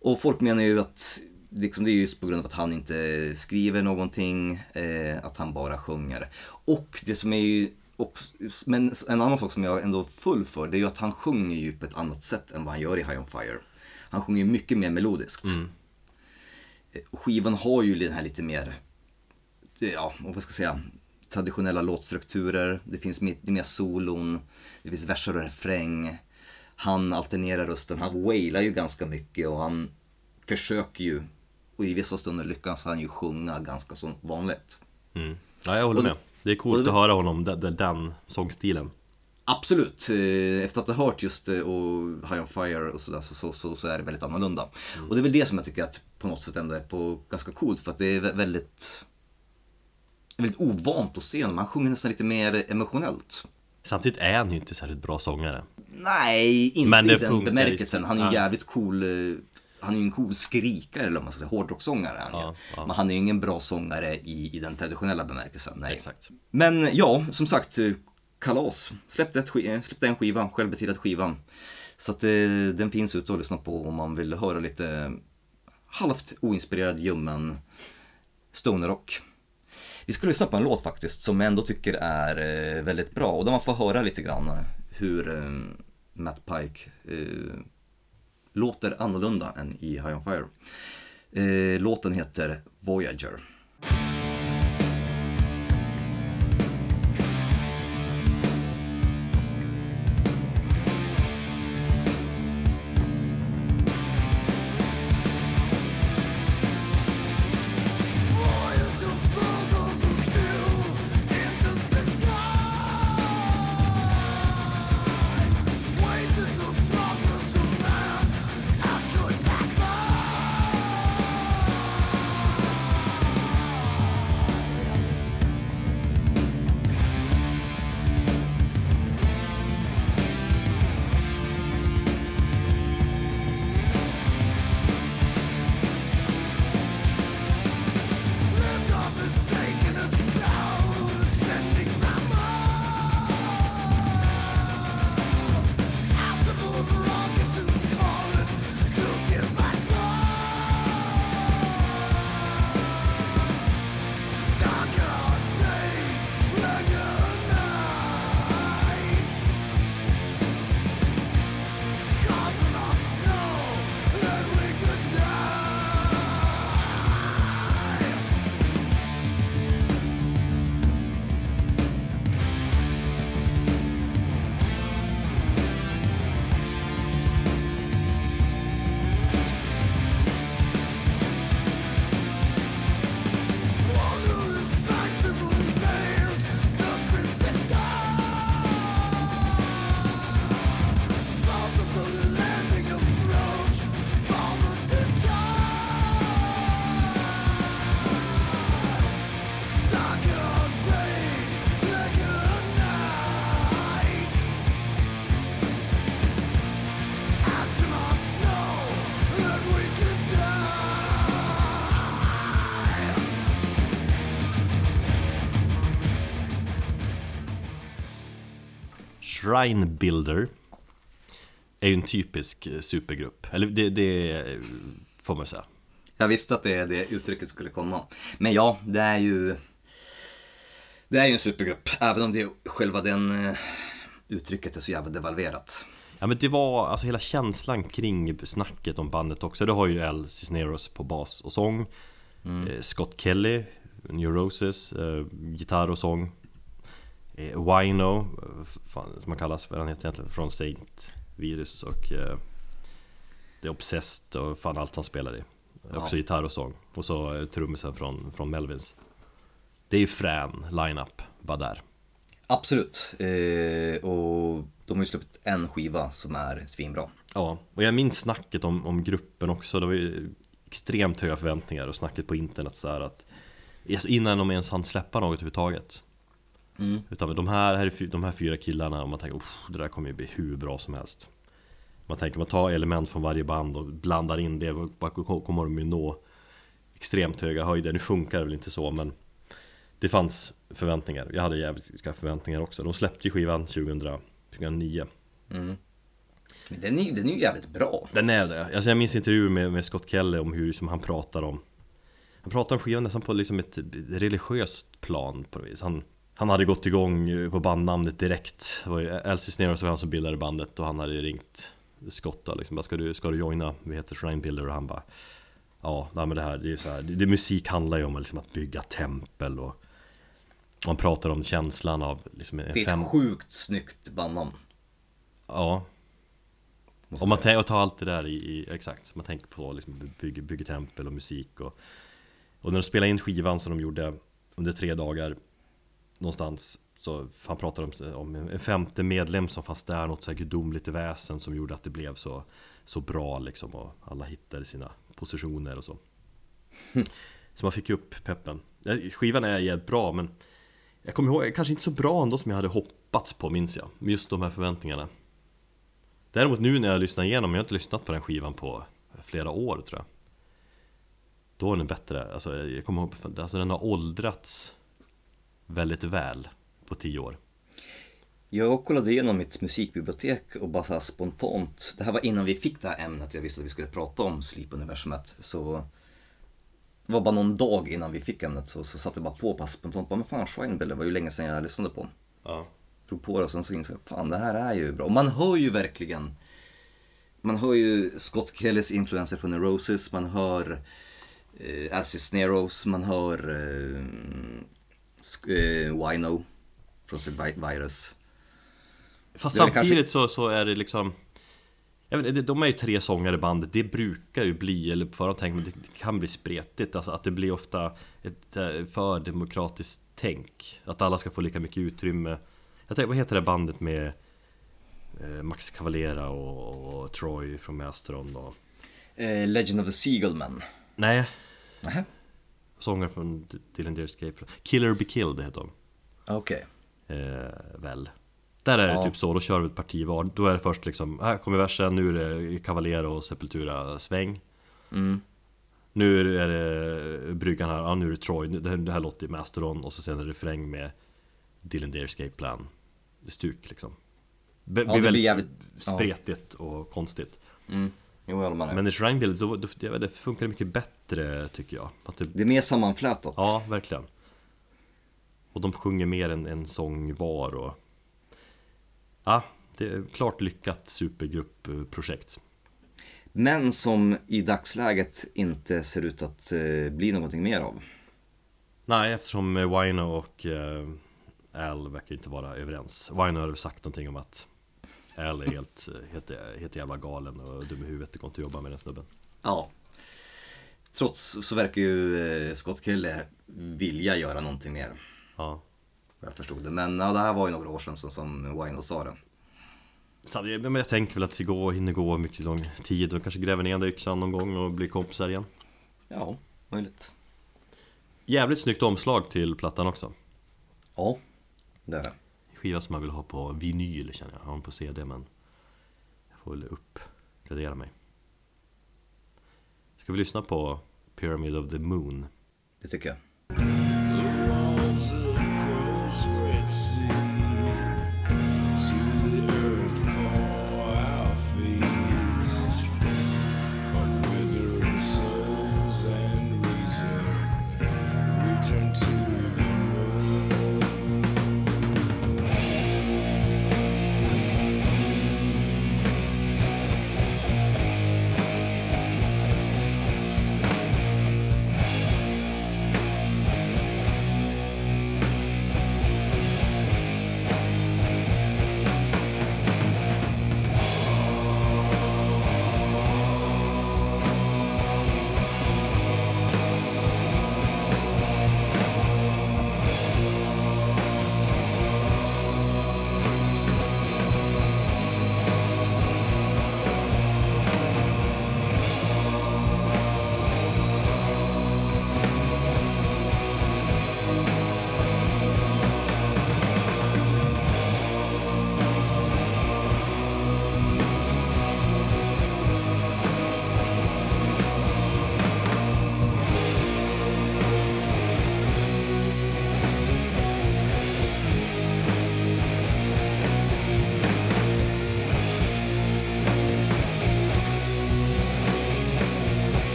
Och folk menar ju att liksom det är just på grund av att han inte skriver någonting, eh, att han bara sjunger. Och det som är ju också, men en annan sak som jag ändå är full för, det är ju att han sjunger ju på ett annat sätt än vad han gör i High On Fire. Han sjunger ju mycket mer melodiskt. Eh, och Skivan har ju den här lite mer, ja, vad ska jag säga, traditionella låtstrukturer. Det finns mer, solon, det finns verser och refräng. Han alternerar rösten, han wailar ju ganska mycket och han försöker ju, och i vissa stunder lyckas han ju sjunga ganska som vanligt. Mm. Ja, jag håller Och- med. Det är och coolt det- att höra honom, den, den sångstilen. Absolut, eh, efter att ha hört just eh, och High On Fire och sådär så, så, så, så är det väldigt annorlunda. Och det är väl det som jag tycker att på något sätt ändå är på ganska coolt för att det är vä- väldigt, väldigt ovant att se honom. Han sjunger nästan lite mer emotionellt. Samtidigt är han ju inte särskilt bra sångare. Nej, inte Men det i den bemärkelsen. Han är ju ja. jävligt cool. eh, Han är ju en cool skrikare eller vad man ska säga, hårdrocksångare är han Ja, ja. Men han är ju ingen bra sångare i, i den traditionella bemärkelsen. Nej. Exakt. Men ja, som sagt, kalas. Släppte, ett, sk- eh, släppte en skiva, självbetitlad skiva. Så att eh, den finns ute att lyssna på om man vill höra lite halvt oinspirerad ljummen stonerrock. Vi ska lyssna på en låt faktiskt som jag ändå tycker är eh, väldigt bra och där man får höra lite grann hur eh, Matt Pike eh, låter annorlunda än i High On Fire. Eh, låten heter Voyager. Shrine Builder är ju en typisk eh, supergrupp. Eller det, det får man säga. Jag visste att det, det uttrycket skulle komma. Men ja, det är ju... Det är ju en supergrupp, även om det själva den eh, uttrycket är så jävla devalverat. Ja men det var alltså hela känslan kring snacket om bandet också. Det har ju Al Cisneros på bas och sång. Eh, Scott Kelly, eh, gitarr och sång. Eh, Wino, eh, fan, som han kallas, vad han heter egentligen, från Saint Virus och eh, The Obsessed och fan allt han spelar i. Också gitarr och sång. Och så eh, trummisen från, från Melvins. Det är ju frän line-up bara där. Absolut. Eh, och de har ju släppt en skiva som är svinbra. Ja, och jag minns snacket om, om gruppen också. Det var ju extremt höga förväntningar och snacket på internet så här att alltså innan de ens hann släppa något överhuvudtaget. Mm. Utan de här, här är fy- de här fyra killarna och man tänker "Uff, det där kommer ju bli hur bra som helst. Man tänker man tar element från varje band och blandar in det, kommer de ju nå extremt höga höjder. Nu funkar det väl inte så men det fanns förväntningar. Jag hade jävligt förväntningar också. De släppte ju skivan 2000, 2009. Mm. Men den är, den är ju jävligt bra. Den är det. Alltså jag minns intervjuer med, med Scott Kelly om hur som han pratar om Han pratar om skivan nästan på liksom ett religiöst plan på något vis Han, han hade gått igång på bandnamnet direkt Det var ju Elsie Snare som var han som bildade bandet och han hade ringt Scott då liksom bara, ska du, ska du joina? Vi heter Shrine Builder och han bara Ja, nej, men det här, det är ju så här, det, det, musik handlar ju om liksom att bygga tempel och Man pratar om känslan av liksom Det är fem, ett sjukt snyggt bandnamn. Ja, måste Om man tänker, och tar allt det där i, i exakt, man tänker på liksom bygger, bygger tempel och musik och Och när de spelade in skivan som de gjorde under tre dagar Någonstans så han pratar om, om en femte medlem som fanns där, något så här gudomligt väsen som gjorde att det blev så Så bra liksom och alla hittade sina positioner och så. Så man fick upp peppen. Ja, Skivan är jävligt bra men Jag kommer ihåg, kanske inte så bra ändå som jag hade hoppats på minns jag. Med just de här förväntningarna. Däremot nu när jag lyssnar igenom, jag har inte lyssnat på den skivan på flera år tror jag. Då är den bättre, alltså jag kommer ihåg, alltså den har åldrats väldigt väl på tio år Jag kollade igenom mitt musikbibliotek och bara så spontant, det här var innan vi fick det här ämnet jag visste att vi skulle prata om Sleep-universumet. Så det var bara någon dag innan vi fick ämnet så, så satte jag bara på bara spontant, bara, men fan Schweinbull, det var ju länge sedan jag lyssnade på. Ja Drog på det och sen så insåg jag, fan det här är ju bra. Och man hör ju verkligen, man hör ju Scott Kellys influenser från The Roses, man hör eh, Alcis Sneros, man hör eh, eh, Wino från Sid Virus. Fast samtidigt så, så är det liksom jag vet, De är ju tre sångare i bandet, det brukar ju bli, eller på förhand tänker man, det kan bli spretigt. Alltså att det blir ofta ett eh, för demokratiskt tänk. Att alla ska få lika mycket utrymme. Jag tänker, vad heter det bandet med eh, Max Cavalera och, och Troy från Mastron och Eh, Legend of the Seagullman. Nej, Nähä? Sångare från Dylan Dare Escape Killer Be Killed heter de Okej. eh, väl Där är det Ja. typ så, då kör vi ett parti var Då är det först liksom, här kommer versen, nu är det Cavaliera och Sepultura sväng Mm. Nu är det bryggan här, ja nu är det Troy, det här, det här låter i Mastodon och så sen är det refräng med Dylan Dare Escape Plan Det stuk liksom Det det blir blir väldigt jävligt- ja. spretigt och konstigt Mm. Jo, jag håller med. Men i Shrine Build så det, det funkar mycket bättre tycker jag att det, Det är mer sammanflätat. Ja, verkligen Och de sjunger mer än en sång var och Ja, det är klart lyckat supergruppprojekt Men som i dagsläget inte ser ut att eh, bli någonting mer av. Nej, eftersom eh, Wino och eh, Al verkar inte vara överens Wino har sagt någonting om att Al är helt, helt, helt jävla galen och dum i huvudet, det går inte att jobba med den snubben Ja. Trots så verkar ju eh, Scott Kelly vilja göra någonting mer. Ja Jag förstod det. Men ja, det här var ju några år sedan som, som Wino sa det. Så men jag tänker väl att det går, hinner gå mycket lång tid och kanske gräver ner den där yxan någon gång och blir kompisar igen Ja, möjligt. Jävligt snyggt omslag till plattan också Ja, det är det. Skiva som man vill ha på vinyl känner jag, jag har den på CD men Jag får väl uppgradera mig Ska vi lyssna på Pyramid of the Moon? Det tycker jag.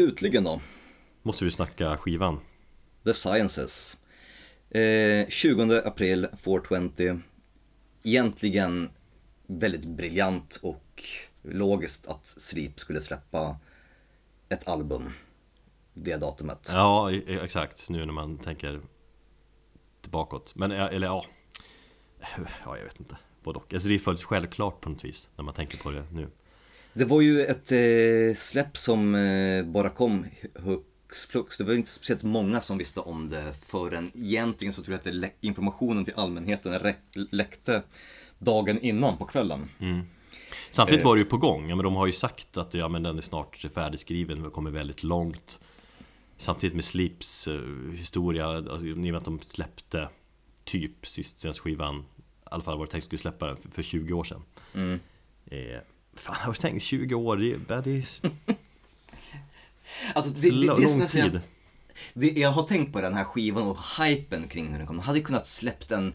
Slutligen då, Måste vi snacka skivan? The Sciences. Eh, 20 april 420. Egentligen väldigt briljant och logiskt att Sleep skulle släppa ett album det datumet. Ja, e- exakt, nu när man tänker tillbakåt Men, eh, eller ja Ja, jag vet inte Både och. Alltså det är fullt självklart på något vis När man tänker på det nu Det var ju ett eh, släpp som eh, bara kom hux flux. Det var ju inte speciellt många som visste om det förrän egentligen så tror jag att det informationen till allmänheten läckte dagen innan på kvällen. Samtidigt Eh. var det ju på gång, ja, men de har ju sagt att ja, men den är snart färdigskriven, vi kommer väldigt långt Samtidigt med Sleeps eh, historia, alltså, ni vet att de släppte typ sist senaste skivan I alla fall var det tänkt att skulle släppa den för, för 20 år sedan Mm. eh, Fan, jag har tänkt 20 år, det är, det är Alltså det, det, det, lång jag tid det, jag har tänkt på den här skivan och hypen kring hur den kom. Man hade kunnat släppt en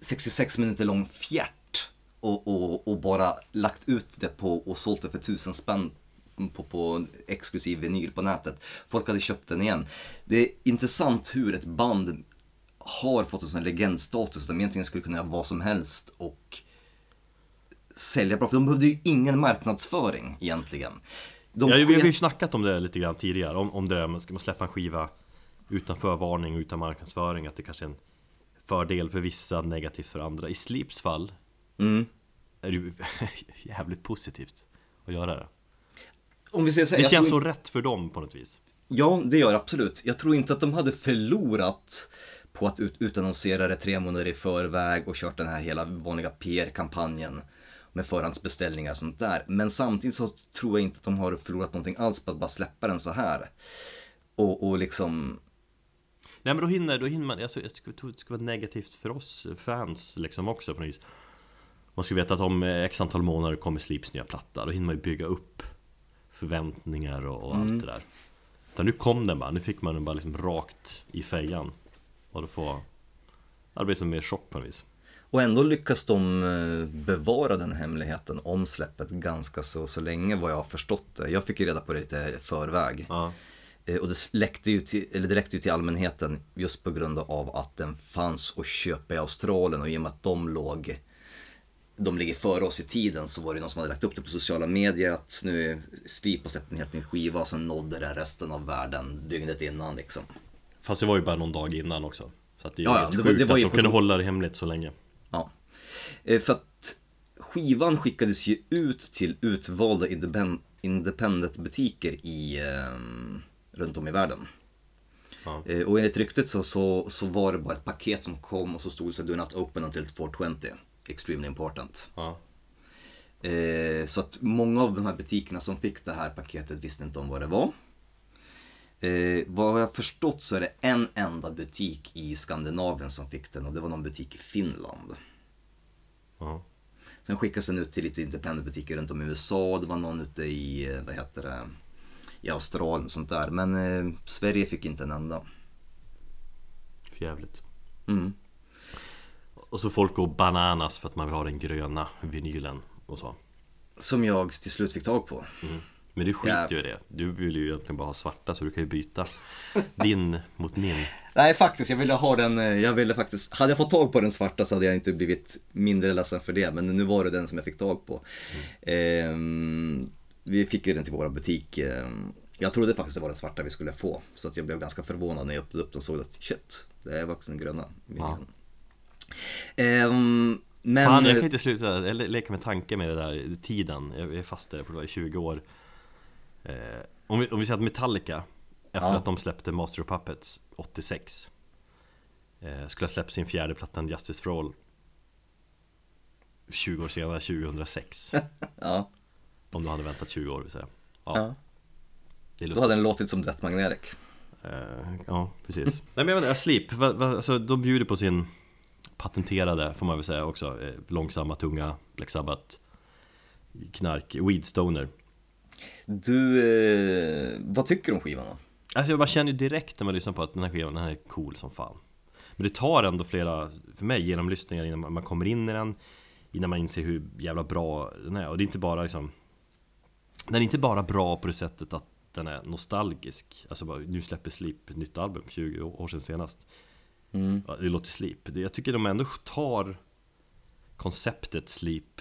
66 minuter lång fjärt och, och, och bara lagt ut det på och sålt det för tusen spänn på, på exklusiv vinyl på nätet. Folk hade köpt den igen. Det är intressant hur ett band har fått en sån legendstatus. De egentligen skulle kunna göra vad som helst och sälja bra. För de behövde ju ingen marknadsföring egentligen. De Ja, vi har ju snackat om det lite grann tidigare, om, om det där, ska man släppa en skiva utan förvarning och utan marknadsföring, att det kanske är en fördel för vissa, negativt för andra. I Sleeps fall Mm. är det ju jävligt positivt att göra det. Om vi säger så här, Det känns tror så rätt för dem på något vis. Ja, det gör det absolut. Jag tror inte att de hade förlorat på att ut utannonsera det tre månader i förväg och kört den här hela vanliga PR-kampanjen med förhandsbeställningar och sånt där. Men samtidigt så tror jag inte att de har förlorat någonting alls på att bara släppa den så här. Och, och liksom, Nej men då hinner, då hinner man, alltså, jag skulle tro att det skulle vara negativt för oss fans liksom också på något vis. Man skulle veta att om x antal månader kommer Sleeps nya platta, då hinner man ju bygga upp förväntningar och, och allt det där. Utan nu kom den bara, nu fick man den bara liksom rakt i fejan. Och då får... ja, Det blir som mer chock på något vis. Och ändå lyckas de eh, bevara den hemligheten om släppet ganska så, så länge vad jag har förstått det. Jag fick ju reda på det lite förväg. Ja. Eh, Och det läckte, ju till, eller det läckte ju till allmänheten just på grund av att den fanns att köpa i Australien och i och med att de låg de ligger före oss i tiden så var det någon som hade lagt upp det på sociala medier att nu Sleep har släppt en helt ny skiva och sen nådde den resten av världen dygnet innan liksom. Fast det var ju bara någon dag innan också. Så att det är Ja, helt det var- sjukt det var att ju de på- kunde hålla det hemligt så länge. Eh, För att skivan skickades ju ut till utvalda independ- independent-butiker i, eh, runt om i världen. Ja. Eh, Och enligt ryktet så, så, så var det bara ett paket som kom och så stod det så Do not open until 420. Extremely important. Ja. Eh, så att många av de här butikerna som fick det här paketet visste inte om vad det var. Eh, vad jag förstått så är det en enda butik i Skandinavien som fick den och det var någon butik i Finland. Ja. Sen skickades den ut till lite independentbutiker runt om i USA. Det var någon ute i, eh, vad heter det, i Australien och sånt där. Men eh, Sverige fick inte en enda. För jävligt. Mm. Och så folk går bananas för att man vill ha den gröna vinylen och så. Som jag till slut fick tag på. Men du skiter ju i det. Du vill ju egentligen bara ha svarta så du kan ju byta din mot min. Nej faktiskt, jag ville ha den, eh, jag ville faktiskt, hade jag fått tag på den svarta så hade jag inte blivit mindre ledsen för det. Men nu var det den som jag fick tag på. Ehm, vi fick ju den till våra butik. ehm, jag trodde faktiskt det var den svarta vi skulle få. Så att jag blev ganska förvånad när jag öppnade upp den och såg att shit, det är faktiskt den gröna. Ja. Ehm, men, Fan, jag kan inte sluta eller leka med tanken med det där tiden. Jag är fast där för i 20 år. Eh, om, vi, om vi säger att Metallica, efter Ja. att de släppte Master of Puppets 86, eh, skulle ha släppt sin fjärde plattan Justice for All 20 år senare, 2006. ja, om du hade väntat 20 år vill säga. Ja, ja. det är Då hade den låtit som Death Magnetic. Eh, ja, precis. Nej men jag menar, Sleep, va, va, alltså, de bjuder på sin patenterade, får man väl säga också, eh, långsamma, tunga Black Sabbath knark, Weedstoner. Du, eh, vad tycker du om skivan då? Alltså jag bara känner ju direkt när man lyssnar på att den här skivan, den här är cool som fan. Men det tar ändå flera, för mig, genomlyssningar innan man- man kommer in i den, innan man inser hur jävla bra den är. Och det är inte bara liksom, den är inte bara bra på det sättet att den är nostalgisk. Alltså bara, nu släpper Sleep ett nytt album, 20 år sedan senast. Mm. Det låter Sleep. Jag tycker de ändå tar konceptet Sleep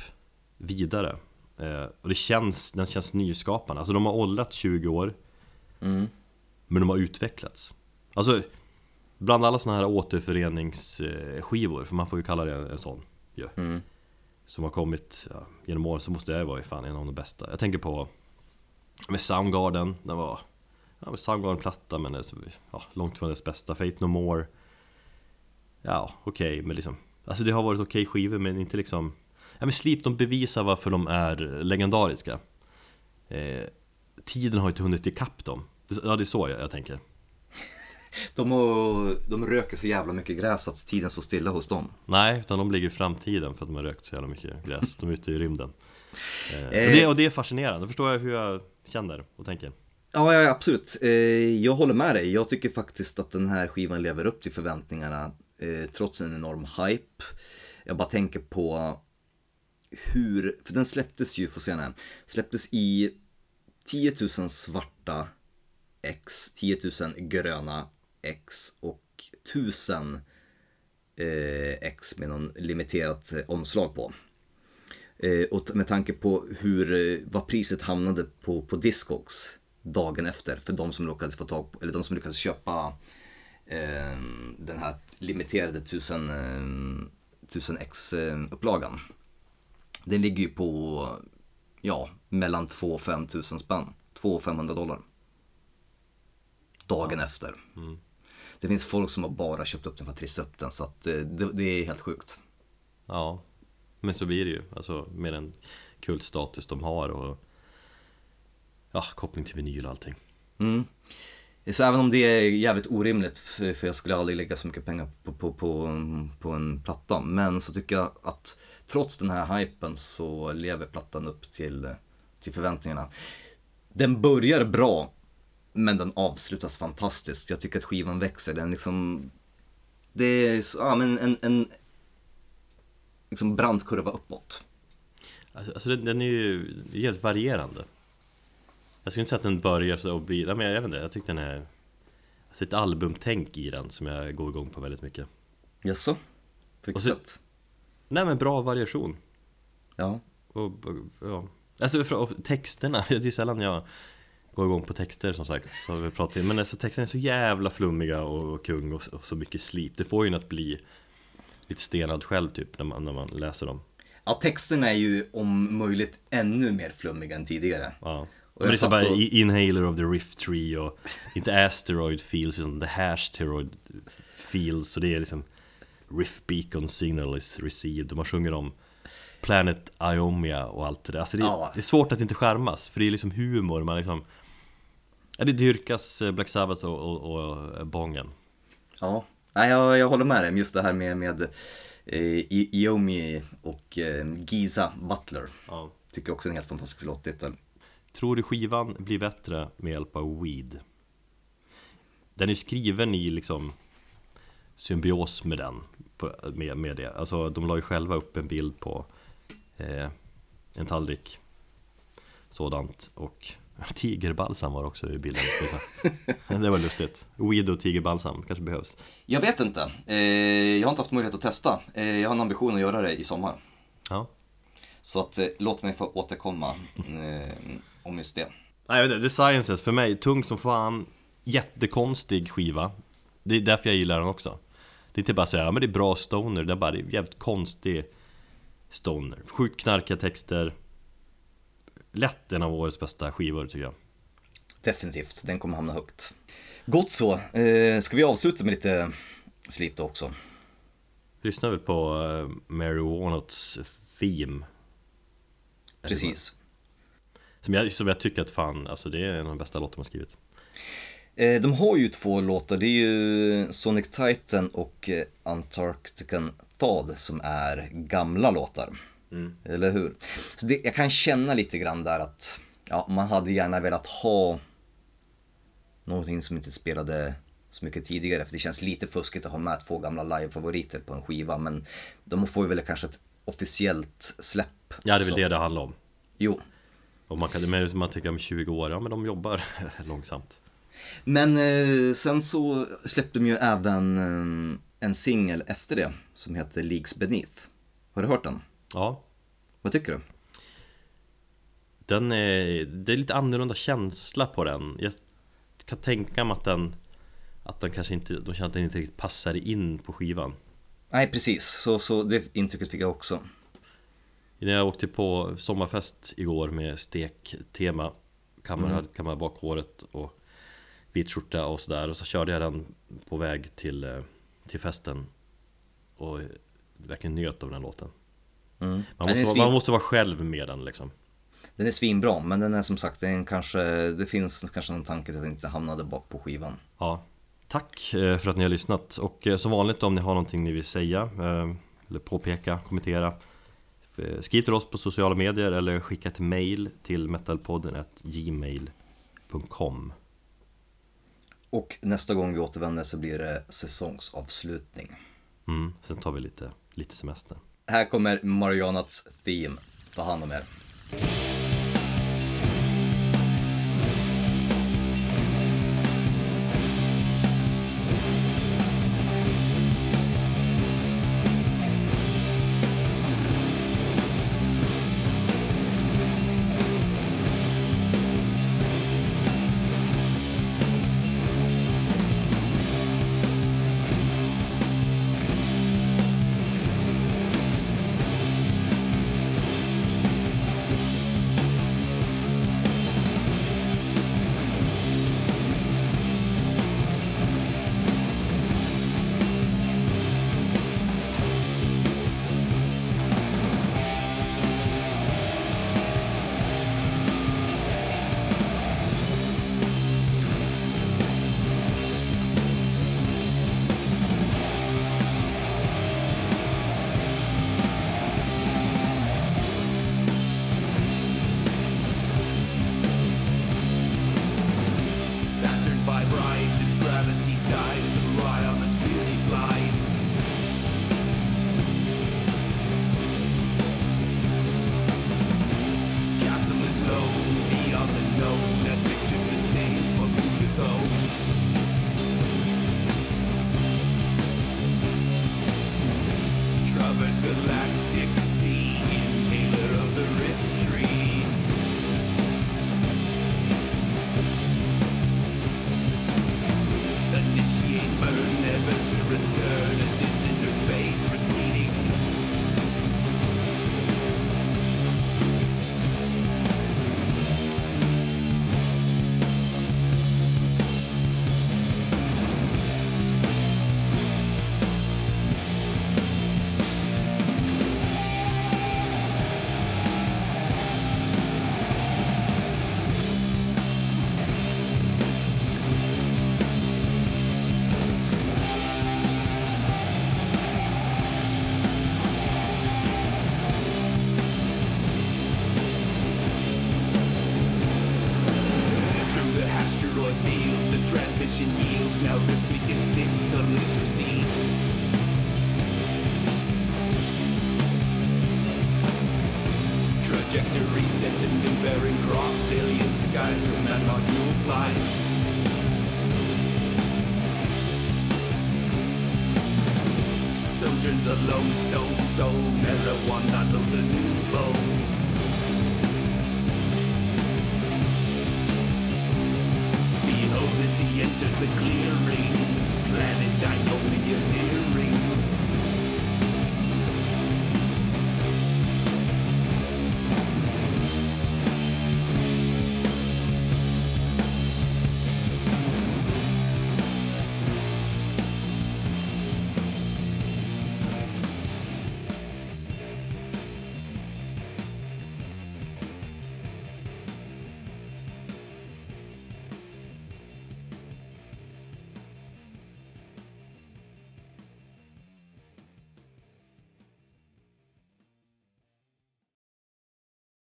vidare. Eh, och det känns, den känns nyskapande. Alltså de har åldrats 20 år, Mm. men de har utvecklats. Alltså, bland alla sådana här återföreningsskivor, för man får ju kalla det en sån ju. Mm. Som har kommit ja, genom åren så måste det vara fan en av de bästa. Jag tänker på med Soundgarden, den var ja, med Soundgarden-platta men ja, långt från dess bästa. Fate No More, ja okej, men liksom Alltså det har varit okej skivor men inte liksom Ja men Sleep, de bevisar varför de är legendariska. Eh, tiden har inte hunnit ikapp dem. Ja det är så jag, jag tänker. De, har, de röker så jävla mycket gräs att tiden står stilla hos dem. Nej, utan de ligger i framtiden för att de har rökt så jävla mycket gräs. De är ute i rymden. Eh, och, Eh. det, och det är fascinerande, då förstår jag hur jag känner och tänker. Ja, ja absolut. Eh, jag håller med dig. Jag tycker faktiskt att den här skivan lever upp till förväntningarna eh, trots en enorm hype. Jag bara tänker på hur, för den släpptes ju, får se här, släpptes i 10 000 svarta X, 10 000 gröna X och 1000 eh, X med någon limiterat eh, omslag på. Eh, och med tanke på hur, eh, vad priset hamnade på, på Discogs dagen efter för de som lyckades få tag på, eller de som lyckades köpa eh, den här limiterade 1000, eh, 1000x den ligger ju på, ja, mellan 2 och 5 tusen spänn. 2 och 500 dollar. Dagen efter. Det finns folk som har bara köpt upp den för att trissa upp den så att eh, det, det är helt sjukt. Ja, men så blir det ju. Alltså med den kultstatus de har och ja, koppling till vinyl och allting. Mm. Så även om det är jävligt orimligt, för jag skulle aldrig lägga så mycket pengar på, på, på, på en platta. Men så tycker jag att trots den här hypen så lever plattan upp till, till förväntningarna. Den börjar bra, men den avslutas fantastiskt. Jag tycker att skivan växer. Den liksom... Det är ja, men en, en liksom brant kurva uppåt. Alltså, alltså den, den är ju helt varierande. Jag skulle inte säga att den börjar så och blir, men jag vet inte, jag tycker den är Alltså ett albumtänk i den som jag går igång på väldigt mycket. Jaså? På vilket sätt? Nej men bra variation. Ja. Och, och ja. Alltså och texterna, det är ju sällan jag går igång på texter som sagt vi pratar, Men alltså texterna är så jävla flummiga och, och kung och, och så mycket slip Det får ju en att bli lite stenad själv typ när man, när man läser dem Ja, texterna är ju om möjligt ännu mer flummiga än tidigare. Ja Och Men det är bara och- Inhaler of the Rift Tree och Inte Asteroid Fields utan The Hashsteroid Fields Så det är liksom Rift Beacon Signal is received och man sjunger om Planet Iomia och allt det där Alltså det, Ja. det är svårt att inte skärmas För det är liksom humor, man liksom Ja det dyrkas eh, Black Sabbath och, och, och Bongen Ja, Nej, jag, jag håller med dig. Just det här med, med eh, Iomi och eh, Giza Butler. ja. Tycker också är en helt fantastisk låttitel. Tror du skivan blir bättre med hjälp av weed? Den är skriven i liksom symbios med den, med, med det. Alltså de la ju själva upp en bild på eh, en tallrik sådant och tigerbalsam var också i bilden. det var lustigt. Weed och tigerbalsam kanske behövs. Jag vet inte. Eh, jag har inte haft möjlighet att testa. Eh, jag har en ambition att göra det i sommar. Ja. Så att eh, låt mig få återkomma om just det. Nej, jag vet inte, The Sciences för mig, tung som fan Jättekonstig skiva Det är därför jag gillar den också Det är inte bara säga, ja men det är bra stoner Det är bara det är jävligt konstig stoner Sjukt knarkiga texter Lätt en av årets bästa skivor tycker jag Definitivt, den kommer hamna högt. Gott så. Eh, ska vi avsluta med lite slip då också? Lyssnar väl på uh, Mary Warnots Theme Precis. Som jag, som jag tycker att fan, alltså det är en av de bästa låtarna man skrivit Eh, de har ju två låtar, det är ju Sonic Titan och eh, Antarctican Thawed som är gamla låtar. Eller hur? Så det, jag kan känna lite grann där att ja, man hade gärna velat ha någonting som inte spelade så mycket tidigare. För det känns lite fuskigt att ha med två gamla live-favoriter på en skiva. Men de får ju väl kanske ett officiellt släpp. Ja det är väl det det handlar om Jo, Och man kan, men man tycker om 20 år, ja men de jobbar långsamt Men eh, sen så släppte de ju även eh, en singel efter det som heter Leagues Beneath. Har du hört den? Ja, Vad tycker du? den är, det är lite annorlunda känsla på den Jag kan tänka mig att den Att den kanske inte, de känner att den inte riktigt passar in på skivan Nej precis, så, så det intrycket fick jag också. När jag åkte på sommarfest igår med stektema Kammare, Mm. kammare bakhåret och vit skjorta och sådär Och så körde jag den på väg till, eh, till festen Och verkligen njöt av den låten Mm. man måste, svin, man måste vara själv med den liksom den är svinbra, men den är som sagt, den kanske, det finns kanske någon tanke att den inte hamnade bak på skivan. Ja Tack eh, för att ni har lyssnat och eh, som vanligt om ni har någonting ni vill säga Eller påpeka, kommentera Skriv till oss på sociala medier eller skicka ett mail till metalpodden gmail.com Och nästa gång vi återvänder så blir det säsongsavslutning. mm, Sen tar vi lite, lite semester Här kommer Marianas theme. Ta hand om er.